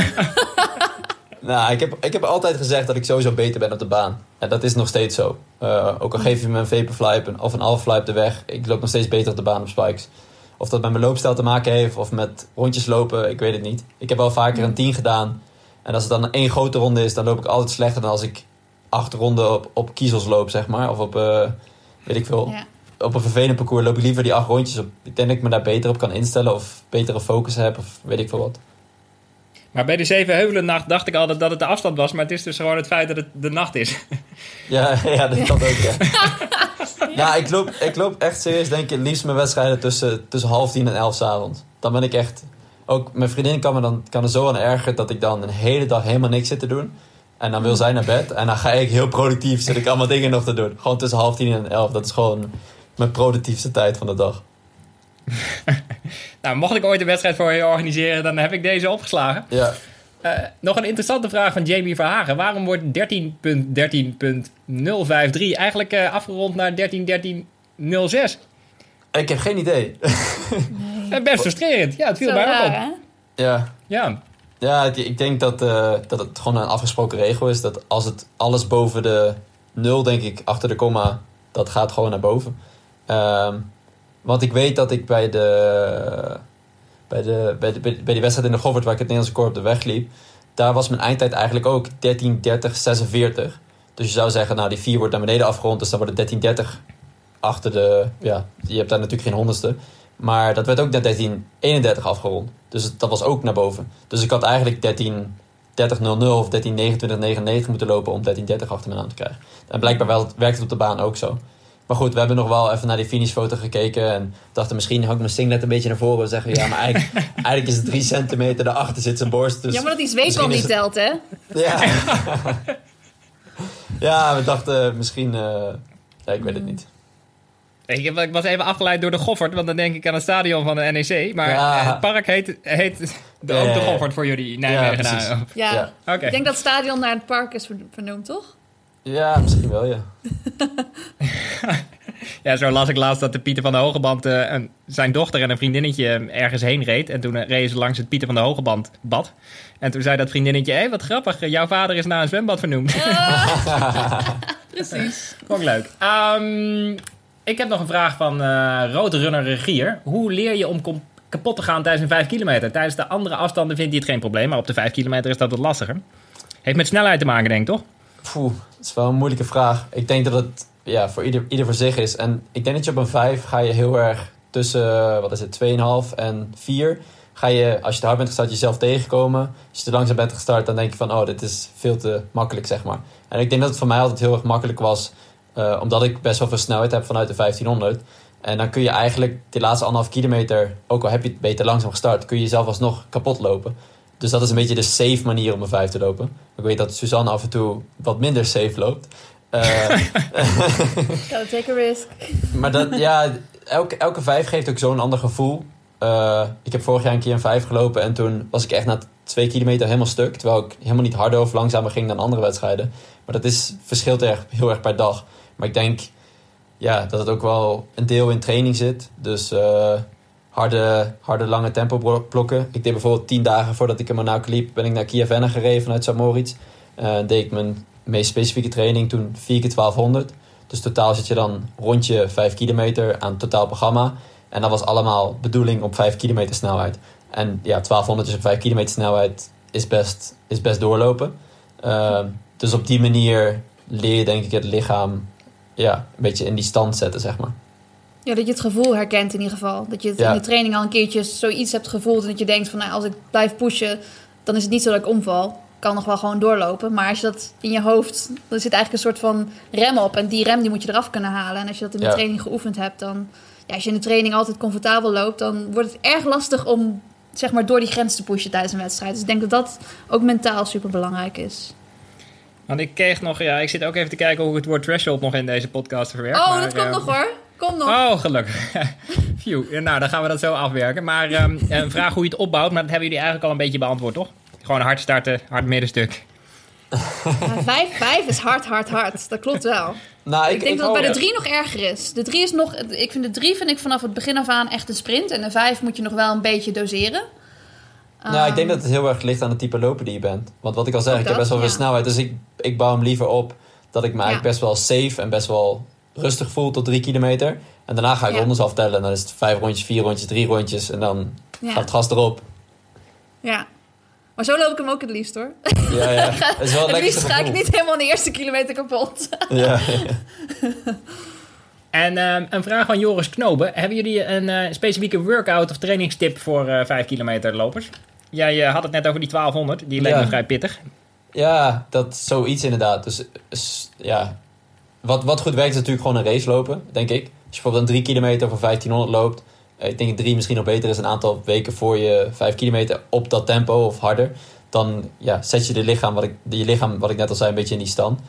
Nou, ik heb, ik heb altijd gezegd dat ik sowieso beter ben op de baan. En dat is nog steeds zo. Eh, ook al geef je me een Vaporfly of een Alphafly op de weg. Ik loop nog steeds beter op de baan op spikes. Of dat met mijn loopstijl te maken heeft of met rondjes lopen, ik weet het niet. Ik heb wel vaker een 10 gedaan. En als het dan één grote ronde is, dan loop ik altijd slechter dan als ik acht ronden op, op kiezels loop, zeg maar. Of op, eh, weet ik veel, Ja. op een vervelend parcours loop ik liever die acht rondjes op. Ik denk dat ik me daar beter op kan instellen of betere focus heb of weet ik veel wat. Maar bij de Zevenheuvelennacht dacht ik altijd dat het de afstand was, maar het is dus gewoon het feit dat het de nacht is. Ja, ja dat kan ook, ja. ja, ik loop, ik loop echt serieus, denk ik, het liefst mijn wedstrijden tussen, tussen half tien en elf 's avonds. Dan ben ik echt... Ook mijn vriendin kan, me dan, kan er zo aan ergeren dat ik dan een hele dag helemaal niks zit te doen. En dan wil zij naar bed. En dan ga ik heel productief, zit ik allemaal dingen nog te doen. Gewoon tussen half tien en elf. Dat is gewoon mijn productiefste tijd van de dag. nou, mocht ik ooit een wedstrijd voor je organiseren, dan heb ik deze opgeslagen. Ja. Uh, nog een interessante vraag van Jamie Verhagen. Waarom wordt 13.13.053 eigenlijk uh, afgerond naar 13.13.06? Ik heb geen idee. Nee. Best frustrerend. Ja, het viel mij ook op. Ja. Ja. Ja, ik denk dat, uh, dat het gewoon een afgesproken regel is. Dat als het alles boven de 0, denk ik, achter de komma, dat gaat gewoon naar boven. Um, want ik weet dat ik bij de, bij de, bij de, bij die wedstrijd in de Goffert, waar ik het Nederlandse koor op de weg liep, daar was mijn eindtijd eigenlijk ook 13, 30, 46. Dus je zou zeggen, nou die 4 wordt naar beneden afgerond, dus dan wordt het 13, 30 achter de, ja, je hebt daar natuurlijk geen honderdste. Maar dat werd ook naar 1331 afgerond. Dus dat was ook naar boven. Dus ik had eigenlijk 13, 3000 of 132999 moeten lopen om 1330 achter mijn naam te krijgen. En blijkbaar wel, werkt het op de baan ook zo. Maar goed, we hebben nog wel even naar die finishfoto gekeken. En dachten misschien hou ik mijn singlet een beetje naar voren. En zeggen ja, maar eigenlijk, eigenlijk is het drie centimeter. Daarachter zit zijn borst. Dus ja, maar dat die zweep niet telt, hè? Ja. ja, we dachten misschien... Uh... Ja, ik weet het niet. Ik, was even afgeleid door de Goffert, want dan denk ik aan het stadion van de NEC. Maar ja. het park heet, heet de, ook de Goffert voor jullie Nijmegen. Ja, ja. Okay. ik denk dat het stadion naar het park is vernoemd, toch? Ja, misschien wel, ja. ja, zo las ik laatst dat de Pieter van de Hogeband uh, zijn dochter en een vriendinnetje ergens heen reed. En toen uh, reden ze langs het Pieter van de Hogeband bad. En toen zei dat vriendinnetje, hé, hey, wat grappig, jouw vader is naar een zwembad vernoemd. precies. Vond ik leuk. Um, ik heb nog een vraag van uh, Regier. Hoe leer je om kapot te gaan tijdens een 5 kilometer? Tijdens de andere afstanden vindt hij het geen probleem, maar op de 5 kilometer is dat wat lastiger. Heeft met snelheid te maken, denk ik, toch? Poeh, dat is wel een moeilijke vraag. Ik denk dat het ja, voor ieder, ieder voor zich is. En ik denk dat je op een 5 ga je heel erg tussen, wat is het, 2,5 en 4. Ga je, als je te hard bent gestart, jezelf tegenkomen. Als je te langzaam bent gestart, dan denk je van, oh, dit is veel te makkelijk, zeg maar. En ik denk dat het voor mij altijd heel erg makkelijk was, uh, omdat ik best wel veel snelheid heb vanuit de 1500. En dan kun je eigenlijk de laatste anderhalf kilometer, ook al heb je het beter langzaam gestart, kun je jezelf alsnog kapot lopen. Dus dat is een beetje de safe manier om een 5 te lopen. Ik weet dat Suzanne af en toe wat minder safe loopt. Uh, Gotta take a risk. maar dat, ja, elke, elke 5 geeft ook zo'n ander gevoel. Uh, ik heb vorig jaar een keer een 5 gelopen en toen was ik echt na twee kilometer helemaal stuk. Terwijl ik helemaal niet harder of langzamer ging dan andere wedstrijden. Maar dat is, verschilt erg, heel erg per dag. Maar ik denk ja, dat het ook wel een deel in training zit. Dus uh, harde, harde lange tempo blokken. Ik deed bijvoorbeeld tien dagen voordat ik in Monaco liep, ben ik naar Kiev gereden vanuit St. Moritz. Uh, deed ik mijn meest specifieke training toen 4 keer 1200. Dus totaal zit je dan rond je 5 kilometer aan totaal programma. En dat was allemaal bedoeling op 5 kilometer snelheid. En ja, 1200 is op 5 kilometer snelheid is best, is best doorlopen. Uh, dus op die manier leer je denk ik het lichaam ja, een beetje in die stand zetten, zeg maar. Ja, dat je het gevoel herkent in ieder geval. Dat je het in de training al een keertje zoiets hebt gevoeld... en dat je denkt van, nou, als ik blijf pushen... dan is het niet zo dat ik omval. Ik kan nog wel gewoon doorlopen. Maar als je dat in je hoofd... dan zit eigenlijk een soort van rem op. En die rem die moet je eraf kunnen halen. En als je dat in de training geoefend hebt... dan... Ja, als je in de training altijd comfortabel loopt... dan wordt het erg lastig om zeg maar, door die grens te pushen tijdens een wedstrijd. Dus ik denk dat dat ook mentaal super belangrijk is. Want ik kreeg nog, ja, ik zit ook even te kijken hoe ik het woord threshold nog in deze podcast verwerk. Oh, dat komt nog hoor. Kom nog. Oh, gelukkig. Phew. Nou, dan gaan we dat zo afwerken. Maar um, een vraag hoe je het opbouwt, maar dat hebben jullie eigenlijk al een beetje beantwoord, toch? Gewoon hard starten, hard middenstuk. Ja, vijf, vijf is hard, hard, hard. Dat klopt wel. Nou, ik, ik denk dat het bij de drie nog erger is. De drie is nog, ik vind de drie vind ik vanaf het begin af aan echt een sprint. En de vijf moet je nog wel een beetje doseren. Nou, ik denk dat het heel erg ligt aan het type loper die je bent. Want wat ik al zei, ik heb best wel veel snelheid. Dus ik, ik bouw hem liever op dat ik me eigenlijk best wel safe en best wel rustig voel tot drie kilometer. En daarna ga ik ja. rondes aftellen. En dan is het vijf rondjes, vier rondjes, drie rondjes. En dan gaat het gas erop. Ja. Maar zo loop ik hem ook het liefst hoor. Ja, ja. Het, is wel het liefst ga ik niet helemaal de eerste kilometer kapot. Ja. En uh, een vraag van Joris Knoben. Hebben jullie een uh, specifieke workout of trainingstip voor uh, 5 kilometer lopers? Jij eh, had het net over die 1200. Die leek Ja. me vrij pittig. Ja, dat zoiets inderdaad. Dus ja, wat, wat goed werkt is natuurlijk gewoon een race lopen, denk ik. Als je bijvoorbeeld een 3 kilometer of 1500 loopt. eh, Ik denk dat 3 misschien nog beter is een aantal weken voor je 5 kilometer op dat tempo of harder. Dan ja, zet je de lichaam, wat ik, je lichaam, wat ik net al zei, een beetje in die stand.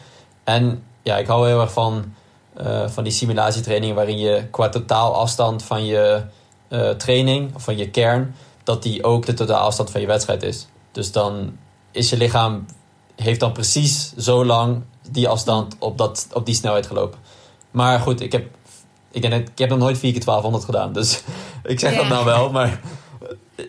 En ja, ik hou heel erg van, eh, van die simulatietrainingen waarin je qua totaalafstand van je training, of van je kern, dat die ook de totaalafstand van je wedstrijd is. Dus dan is je lichaam heeft dan precies zo lang die afstand op, dat, op die snelheid gelopen. Maar goed, ik heb, ik, denk, dat- ik heb nog nooit 4 keer 1200 gedaan. Dus ik zeg dat nou wel, maar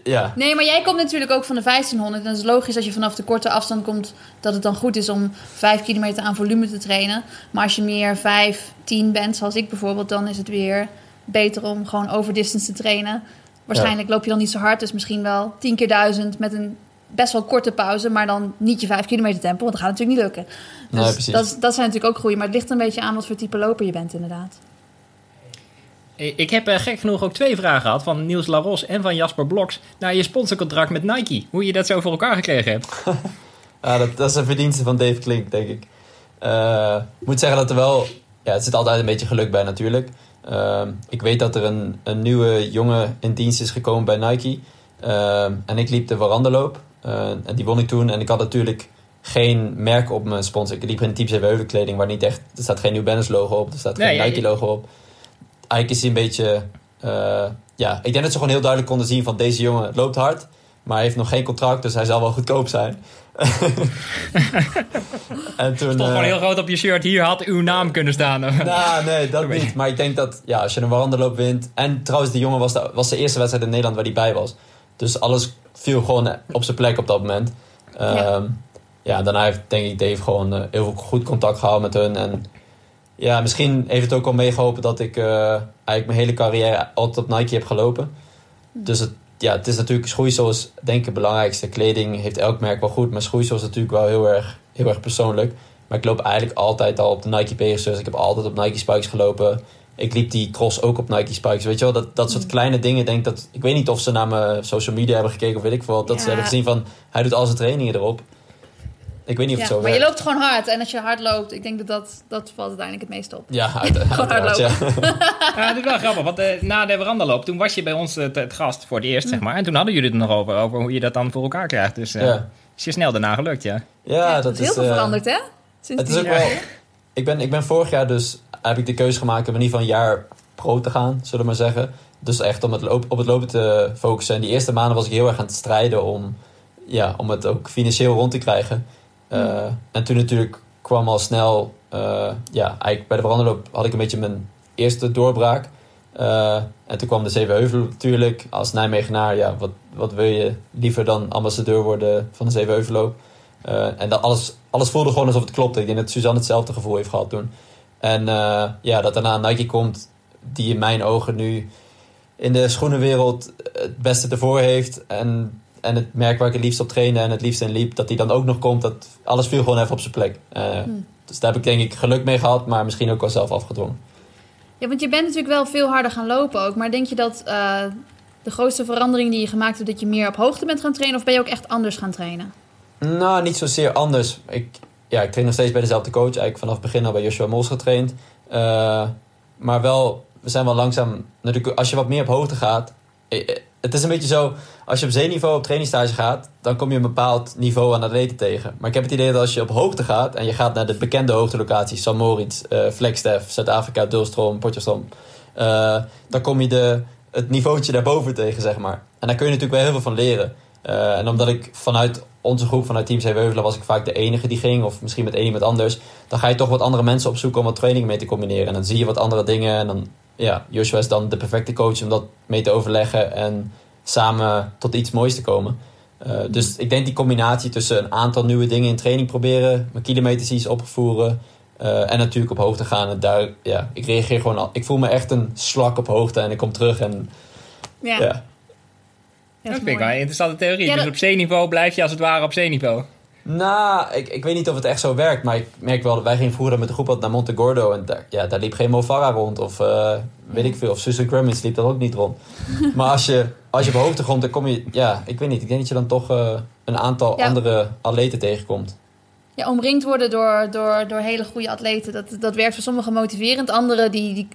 ja. Nee, maar jij komt natuurlijk ook van de 1500. En het is logisch als je vanaf de korte afstand komt... dat het dan goed is om 5 kilometer aan volume te trainen. Maar als je meer 5, 10 bent, zoals ik bijvoorbeeld... dan is het weer beter om gewoon over distance te trainen. Waarschijnlijk loop je dan niet zo hard. Dus misschien wel 10 keer 1000 met een best wel korte pauze... maar dan niet je 5 kilometer tempo, want dat gaat natuurlijk niet lukken. Dus Nee, precies. dat, dat zijn natuurlijk ook groei. Maar het ligt een beetje aan wat voor type loper je bent inderdaad. Ik heb eh, gek genoeg ook twee vragen gehad van Niels Laros en van Jasper Bloks naar je sponsorcontract met Nike. Hoe je dat zo voor elkaar gekregen hebt. Ja, dat, dat is een verdienste van Dave Klink, denk ik. Eh, Ik moet zeggen dat er wel... Ja, het zit altijd een beetje geluk bij natuurlijk. Ehm, ik weet dat er een, een nieuwe jongen in dienst is gekomen bij Nike. Ehm, en ik liep de veranderloop. Eh, en die won ik toen. En ik had natuurlijk geen merk op mijn sponsor. Ik liep in Team Zeeweulen kleding waar niet echt... Er staat geen New Balance logo op. Er staat Nee, geen ja, Nike logo op. Eigenlijk is hij een beetje... eh, ja, ik denk dat ze gewoon heel duidelijk konden zien van deze jongen loopt hard. Maar hij heeft nog geen contract, dus hij zal wel goedkoop zijn. en toen, Stond gewoon eh, heel groot op je shirt. Hier had uw naam kunnen staan. nou, nee, dat niet. Maar ik denk dat ja, als je een wandelloop wint... En trouwens, die jongen was de, was de eerste wedstrijd in Nederland waar hij bij was. Dus alles viel gewoon op zijn plek op dat moment. Ja. ja. ja, daarna heeft denk ik Dave gewoon eh, heel veel goed contact gehouden met hun. En ja, misschien heeft het ook al meegeholpen dat ik eh, eigenlijk mijn hele carrière altijd op Nike heb gelopen. Dus het, ja, het is natuurlijk schoeisel is denk ik het belangrijkste. Kleding heeft elk merk wel goed, maar schoeisel is natuurlijk wel heel erg, heel erg persoonlijk. Maar ik loop eigenlijk altijd al op de Nike Pegasus. Ik heb altijd op Nike Spikes gelopen. Ik liep die cross ook op Nike Spikes. Weet je wel, dat, dat soort kleine dingen. Denk dat, ik weet niet of ze naar mijn social media hebben gekeken of weet ik veel. Dat ze hebben gezien van, hij doet al zijn trainingen erop. Ik weet niet of Ja, het zo maar je loopt gewoon hard. En als je hard loopt, ik denk dat dat, dat valt uiteindelijk het meest op. Ja, uit, uiteraard, ja. Ja, dat is wel grappig, want eh, na de veranderloop, toen was je bij ons eh, het gast voor het eerst, zeg maar. En toen hadden jullie het er nog over, over hoe je dat dan voor elkaar krijgt. Dus eh Ja. is je snel daarna gelukt, ja. Ja, dat is heel veel eh, veranderd, hè? Sinds Het is ook die wel... Ik ben, ik ben vorig jaar dus... Heb ik de keuze gemaakt om in ieder geval een jaar pro te gaan, zullen we maar zeggen. Dus echt om het loop, op het lopen te focussen. En die eerste maanden was ik heel erg aan het strijden om, ja, om het ook financieel rond te krijgen. Uh, En toen natuurlijk kwam al snel... uh, ja, eigenlijk bij de veranderloop had ik een beetje mijn eerste doorbraak. Uh, en toen kwam de Zevenheuvel natuurlijk. Als Nijmegenaar, ja, wat, wat wil je liever dan ambassadeur worden van de Zevenheuvelloop? Uh, en dat alles, alles voelde gewoon alsof het klopte. Ik denk dat Suzanne hetzelfde gevoel heeft gehad toen. En ja, dat daarna Nike komt, die in mijn ogen nu in de schoenenwereld het beste ervoor heeft. En, en het merk waar ik het liefst op trainde en het liefst in liep, dat die dan ook nog komt. Dat alles viel gewoon even op zijn plek. Uh, hmm. Dus daar heb ik denk ik geluk mee gehad, maar misschien ook wel zelf afgedwongen. Ja, want je bent natuurlijk wel veel harder gaan lopen ook. Maar denk je dat uh, de grootste verandering die je gemaakt hebt, dat je meer op hoogte bent gaan trainen? Of ben je ook echt anders gaan trainen? Nou, niet zozeer anders. Ik, ja, ik train nog steeds bij dezelfde coach. Eigenlijk vanaf het begin al bij Joshua Mols getraind. Uh, maar wel, we zijn wel langzaam... Natuurlijk, als je wat meer op hoogte gaat... Het is een beetje zo, als je op zeeniveau op trainingstage gaat... dan kom je een bepaald niveau aan atleten tegen. Maar ik heb het idee dat als je op hoogte gaat... en je gaat naar de bekende hoogtelocaties... San Moritz, uh, Flagstaff, Zuid-Afrika, Dulstroom, Potchefstroom... Uh, dan kom je de, het niveautje daarboven tegen, zeg maar. En daar kun je natuurlijk wel heel veel van leren. Uh, en omdat ik vanuit onze groep, vanuit Team Zeeweuvelen, was ik vaak de enige die ging. Of misschien met één iemand anders. Dan ga je toch wat andere mensen opzoeken om wat training mee te combineren. En dan zie je wat andere dingen. En dan, ja, Joshua is dan de perfecte coach om dat mee te overleggen. En samen tot iets moois te komen. Uh, dus ik denk die combinatie tussen een aantal nieuwe dingen in training proberen. Mijn kilometers iets opvoeren. Uh, en natuurlijk op hoogte gaan. En daar, ja, ik reageer gewoon al. Ik voel me echt een slak op hoogte. En ik kom terug en... Ja. ja. Dat, dat vind ik wel een interessante theorie. Ja, dus dat... op zeeniveau blijf je als het ware op zeeniveau. Nou, ik, ik weet niet of het echt zo werkt. Maar ik merk wel dat wij gingen vroeger met de groep naar Monte Gordo. En daar, ja, daar liep geen Mo Farah rond. Of uh, weet ik veel. Of Susan Crummins liep daar ook niet rond. maar als je, als je op hoogte komt, dan kom je... Ja, ik weet niet. Ik denk dat je dan toch eh, een aantal Ja. andere atleten tegenkomt. Ja, omringd worden door, door, door hele goede atleten. Dat, dat werkt voor sommigen motiverend. Anderen die, die,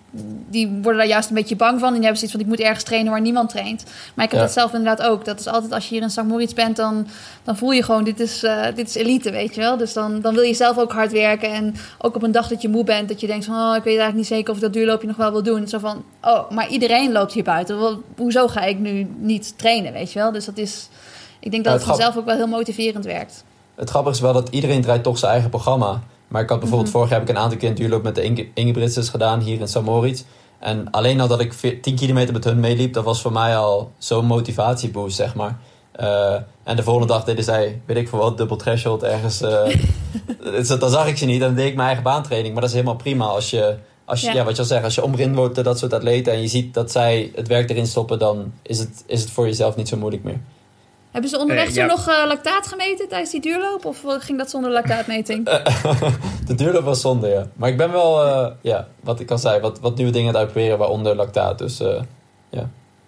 die worden daar juist een beetje bang van. En die hebben zoiets van, ik moet ergens trainen waar niemand traint. Maar ik heb Ja. dat zelf inderdaad ook. Dat is altijd, als je hier in St. Moritz bent, dan, dan voel je gewoon, dit is, eh, dit is elite, weet je wel. Dus dan, dan wil je zelf ook hard werken. En ook op een dag dat je moe bent, dat je denkt van, oh, ik weet eigenlijk niet zeker of ik dat duurloopje nog wel wil doen. Zo van, oh, maar iedereen loopt hier buiten. Wel, Hoezo ga ik nu niet trainen, weet je wel. Dus dat is, ik denk dat Ja, het het vanzelf ook wel heel motiverend werkt. Het grappige is wel dat iedereen draait toch zijn eigen programma. Maar ik had bijvoorbeeld Mhm. vorig jaar heb ik een aantal keer een duurloop met de Inge- Ingebrigtsens gedaan hier in St. Moritz. En alleen al dat ik veer- 10 kilometer met hun meeliep, dat was voor mij al zo'n motivatieboost, zeg maar. Eh, en de volgende dag deden zij, weet ik veel wat, dubbel threshold ergens. eh, dus dan zag ik ze niet dan deed ik mijn eigen baantraining. Maar dat is helemaal prima als je, als je Ja. ja. wat je al zegt, als je omringd wordt door dat soort atleten en je ziet dat zij het werk erin stoppen, dan is het, is het voor jezelf niet zo moeilijk meer. Hebben ze onderweg Eh, ja. nog eh, lactaat gemeten tijdens die duurloop? Of ging dat zonder lactaatmeting? De duurloop was zonde, ja. Maar ik ben wel, eh, ja, wat ik al zei, wat, wat nieuwe dingen aan het uitproberen, waaronder lactaat. Dus eh,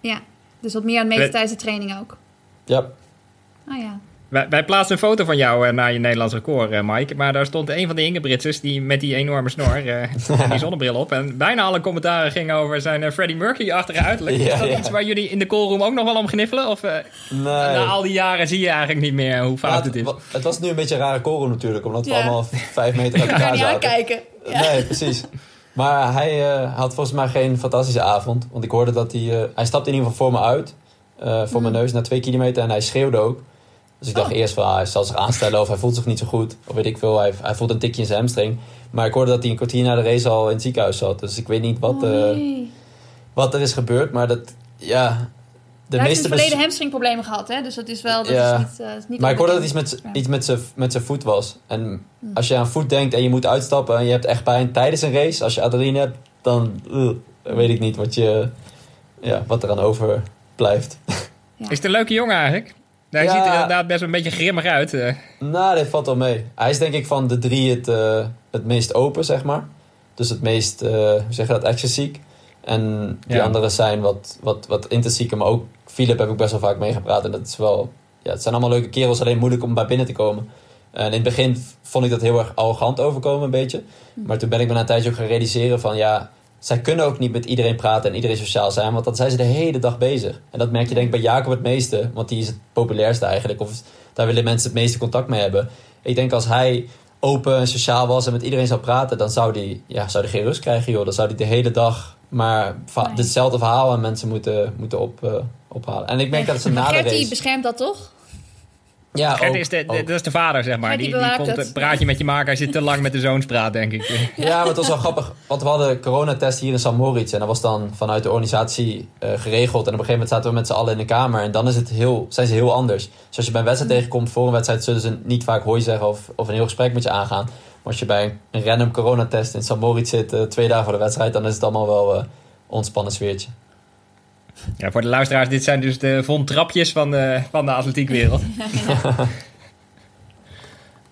ja, dus wat meer aan het meten Eh. tijdens de training ook. ja, Ah ja. Wij, wij plaatsen een foto van jou eh, naar je Nederlands record, eh, Mike. Maar daar stond een van de Ingebritsers die met die enorme snor eh, en die zonnebril op. En bijna alle commentaren gingen over zijn eh, Freddie Mercury-achtige uiterlijk. Ja, is dat ja. iets waar jullie in de callroom ook nog wel om gniffelen? Of eh, nee. na al die jaren zie je eigenlijk niet meer hoe fout Ja, het is? het was nu een beetje een rare korrel natuurlijk, omdat we allemaal vijf meter uit Ik ga elkaar niet zaten. aankijken. Ja. Nee, precies. Maar hij eh, had volgens mij geen fantastische avond. Want ik hoorde dat hij... eh, hij stapte in ieder geval voor me uit. eh, voor mijn neus na twee kilometer. En hij schreeuwde ook. Dus ik dacht. Oh. eerst van... ah, hij zal zich aanstellen of hij voelt zich niet zo goed. Of weet ik veel. Hij, hij voelt een tikje in zijn hamstring. Maar ik hoorde dat hij een kwartier na de race al in het ziekenhuis zat. Dus ik weet niet wat, Oh, eh, wat er is gebeurd. Maar dat... Ja... De Hij heeft meeste in het verleden hamstringproblemen gehad, hè? Dus dat is wel... Dat Ja. is niet, eh, is niet Maar ik hoorde dat iets met, iets met zijn met zijn voet was. En als je aan voet denkt en je moet uitstappen en je hebt echt pijn tijdens een race, als je adrenaline hebt, dan uh, weet ik niet wat, je, ja, wat er aan over blijft. Ja. Is het een leuke jongen eigenlijk? Hij Ja. ziet er inderdaad best wel een beetje grimmig uit. eh. nou, dit valt wel mee. Hij is denk ik van de drie het, eh, het meest open, zeg maar. Dus het meest, eh, hoe zeg je dat, excentriek. En die Ja. anderen zijn wat, wat, wat intensieke, maar ook Philip heb ik best wel vaak meegepraat. En dat is wel, ja, het zijn allemaal leuke kerels, alleen moeilijk om bij binnen te komen. En in het begin vond ik dat heel erg arrogant overkomen, een beetje. Maar toen ben ik me na een tijdje ook gaan realiseren van, ja, zij kunnen ook niet met iedereen praten en iedereen sociaal zijn, want dan zijn ze de hele dag bezig. En dat merk je denk ik bij Jacob het meeste, want die is het populairste eigenlijk. Of daar willen mensen het meeste contact mee hebben. Ik denk als hij open en sociaal was en met iedereen zou praten, dan zou hij ja, zou die geen rust krijgen, joh. Dan zou hij de hele dag maar Nee. hetzelfde verhaal aan mensen moeten, moeten op, eh, ophalen. En ik merk dat ze Maar na de Gertie race... beschermt dat toch? Ja, Gert ook, is de, de- ook. dat is de vader, zeg maar. Die Die, komt het. een praatje met je maken als je te lang met de zoons praat, denk ik. Ja, maar het was wel grappig. Want we hadden coronatest hier in. Moritz. En dat was dan vanuit de organisatie eh, geregeld. En op een gegeven moment zaten we met z'n allen in de kamer. En dan is het heel, zijn ze heel anders. Dus als je bij een wedstrijd tegenkomt voor een wedstrijd... zullen ze niet vaak hoi zeggen of, of een heel gesprek met je aangaan. Maar als je bij een random coronatest in. Moritz zit... eh, twee dagen voor de wedstrijd... dan is het allemaal wel eh ontspannen sfeertje. Ja, voor de luisteraars, dit zijn dus de Von Trapjes van de, van de atletiekwereld.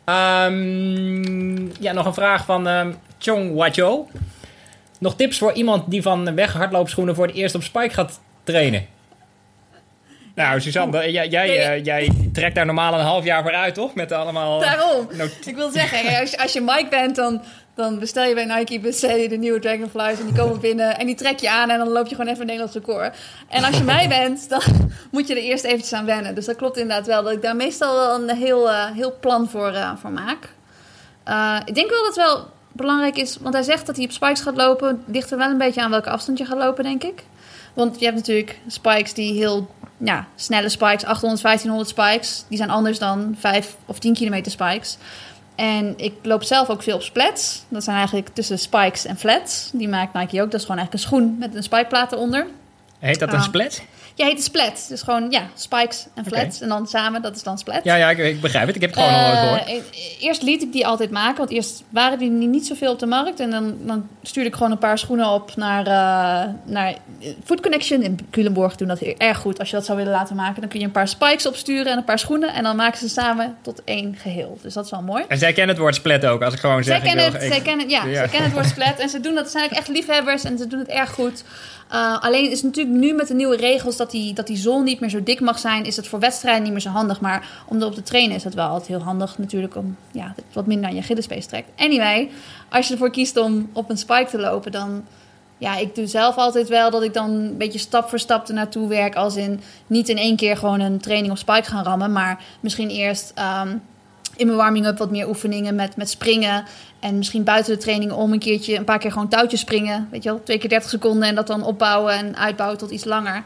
Ehm, ja, nog een vraag van ehm Chong Wacho. Nog tips voor iemand die van weghardloopschoenen voor het eerst op spike gaat trainen? Nou, Suzanne, jij, jij, eh, jij trekt daar normaal een half jaar voor uit, toch? Met allemaal... eh, Daarom. not- Ik wil zeggen, als je, als je Mike bent, dan, dan bestel je bij Nike bestel je de nieuwe Dragonflies en die komen binnen en die trek je aan en dan loop je gewoon even een Nederlands record. En als je mij bent, dan moet je er eerst eventjes aan wennen. Dus dat klopt inderdaad wel, dat ik daar meestal wel een heel, eh, heel plan voor, eh, voor maak. Eh, ik denk wel dat het wel belangrijk is, want hij zegt dat hij op spikes gaat lopen. Ligt er wel een beetje aan welke afstand je gaat lopen, denk ik. Want je hebt natuurlijk spikes die heel ja, snelle spikes, 800, 1500 spikes. Die zijn anders dan 5 of 10 kilometer spikes. En ik loop zelf ook veel op splats. Dat zijn eigenlijk tussen spikes en flats. Die maakt Nike ook. Dat is gewoon eigenlijk een schoen met een spikeplaat eronder. Heet dat een Ah. Ja, heet de splat. Dus gewoon, ja, spikes en flats. En dan samen, dat is dan splat. Ja, ja ik, ik begrijp het. Ik heb het gewoon al nooit gehoord. Eh, e- eerst liet ik die altijd maken, want eerst waren die niet- niet zoveel op de markt. En dan, dan stuurde ik gewoon een paar schoenen op naar, eh, naar Food Connection in Culemborg. Doen dat heel erg goed. Als je dat zou willen laten maken, dan kun je een paar spikes opsturen en een paar schoenen. En dan maken ze samen tot één geheel. Dus dat is wel mooi. En zij kennen het woord split ook, als ik gewoon zeg... Zij kennen, het, ik- zij kennen, ja, ja. zij kennen het woord splat. En ze doen dat, zijn ook echt liefhebbers en ze doen het erg goed. Uh, alleen is het natuurlijk natuurlijk nu met de nieuwe regels dat die, dat die zon niet meer zo dik mag zijn, is het voor wedstrijden niet meer zo handig. Maar om erop te trainen is het wel altijd heel handig natuurlijk om ja, dat wat minder aan je Achillespees trekt. Anyway, als je ervoor kiest om op een spike te lopen, dan ja, ik doe zelf altijd wel dat ik dan een beetje stap voor stap ernaartoe werk. Als in niet in één keer gewoon een training op spike gaan rammen, maar misschien eerst ehm, in mijn warming-up wat meer oefeningen met, met springen. En misschien buiten de training om een keertje een paar keer gewoon touwtjes springen. Weet je wel, twee keer 30 seconden en dat dan opbouwen en uitbouwen tot iets langer.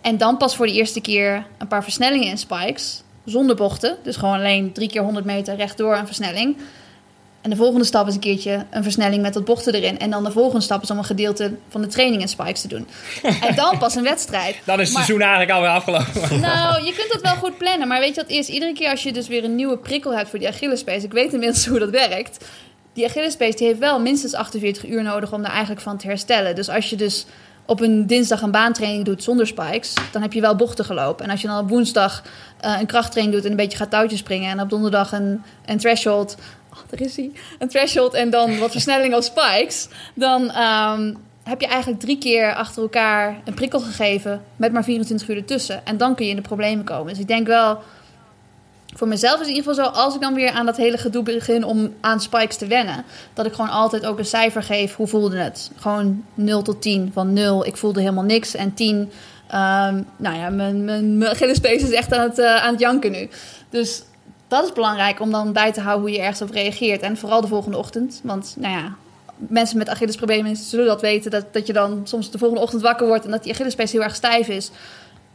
En dan pas voor de eerste keer een paar versnellingen in spikes. Zonder bochten. Dus gewoon alleen drie keer 100 meter rechtdoor een versnelling. En de volgende stap is een keertje een versnelling met wat bochten erin. En dan de volgende stap is om een gedeelte van de training in spikes te doen. En dan pas een wedstrijd. Dan is het Maar- seizoen eigenlijk alweer afgelopen. Nou, je kunt dat wel goed plannen. Maar weet je wat is? Iedere keer als je dus weer een nieuwe prikkel hebt voor die Achillespees. Ik weet inmiddels hoe dat werkt. Die Achillespees die heeft wel minstens 48 uur nodig om daar eigenlijk van te herstellen. Dus als je dus op een dinsdag een baantraining doet zonder spikes, dan heb je wel bochten gelopen. En als je dan op woensdag eh, een krachttraining doet en een beetje gaat touwtjes springen. En op donderdag een, een threshold. Oh, daar is hij. Een threshold en dan wat versnelling op spikes. Dan ehm, heb je eigenlijk drie keer achter elkaar een prikkel gegeven met maar 24 uur ertussen. En dan kun je in de problemen komen. Dus ik denk wel, voor mezelf is in ieder geval zo, als ik dan weer aan dat hele gedoe begin om aan spikes te wennen, dat ik gewoon altijd ook een cijfer geef. Hoe voelde het? Gewoon 0 tot 10. Van 0, ik voelde helemaal niks. En 10, ehm, nou ja, mijn, mijn, is echt aan het, eh, aan het janken nu. Dus dat is belangrijk om dan bij te houden hoe je ergens op reageert. En vooral de volgende ochtend. Want nou ja, mensen met Achillesproblemen zullen dat weten. Dat, dat je dan soms de volgende ochtend wakker wordt en dat die Achillespees heel erg stijf is.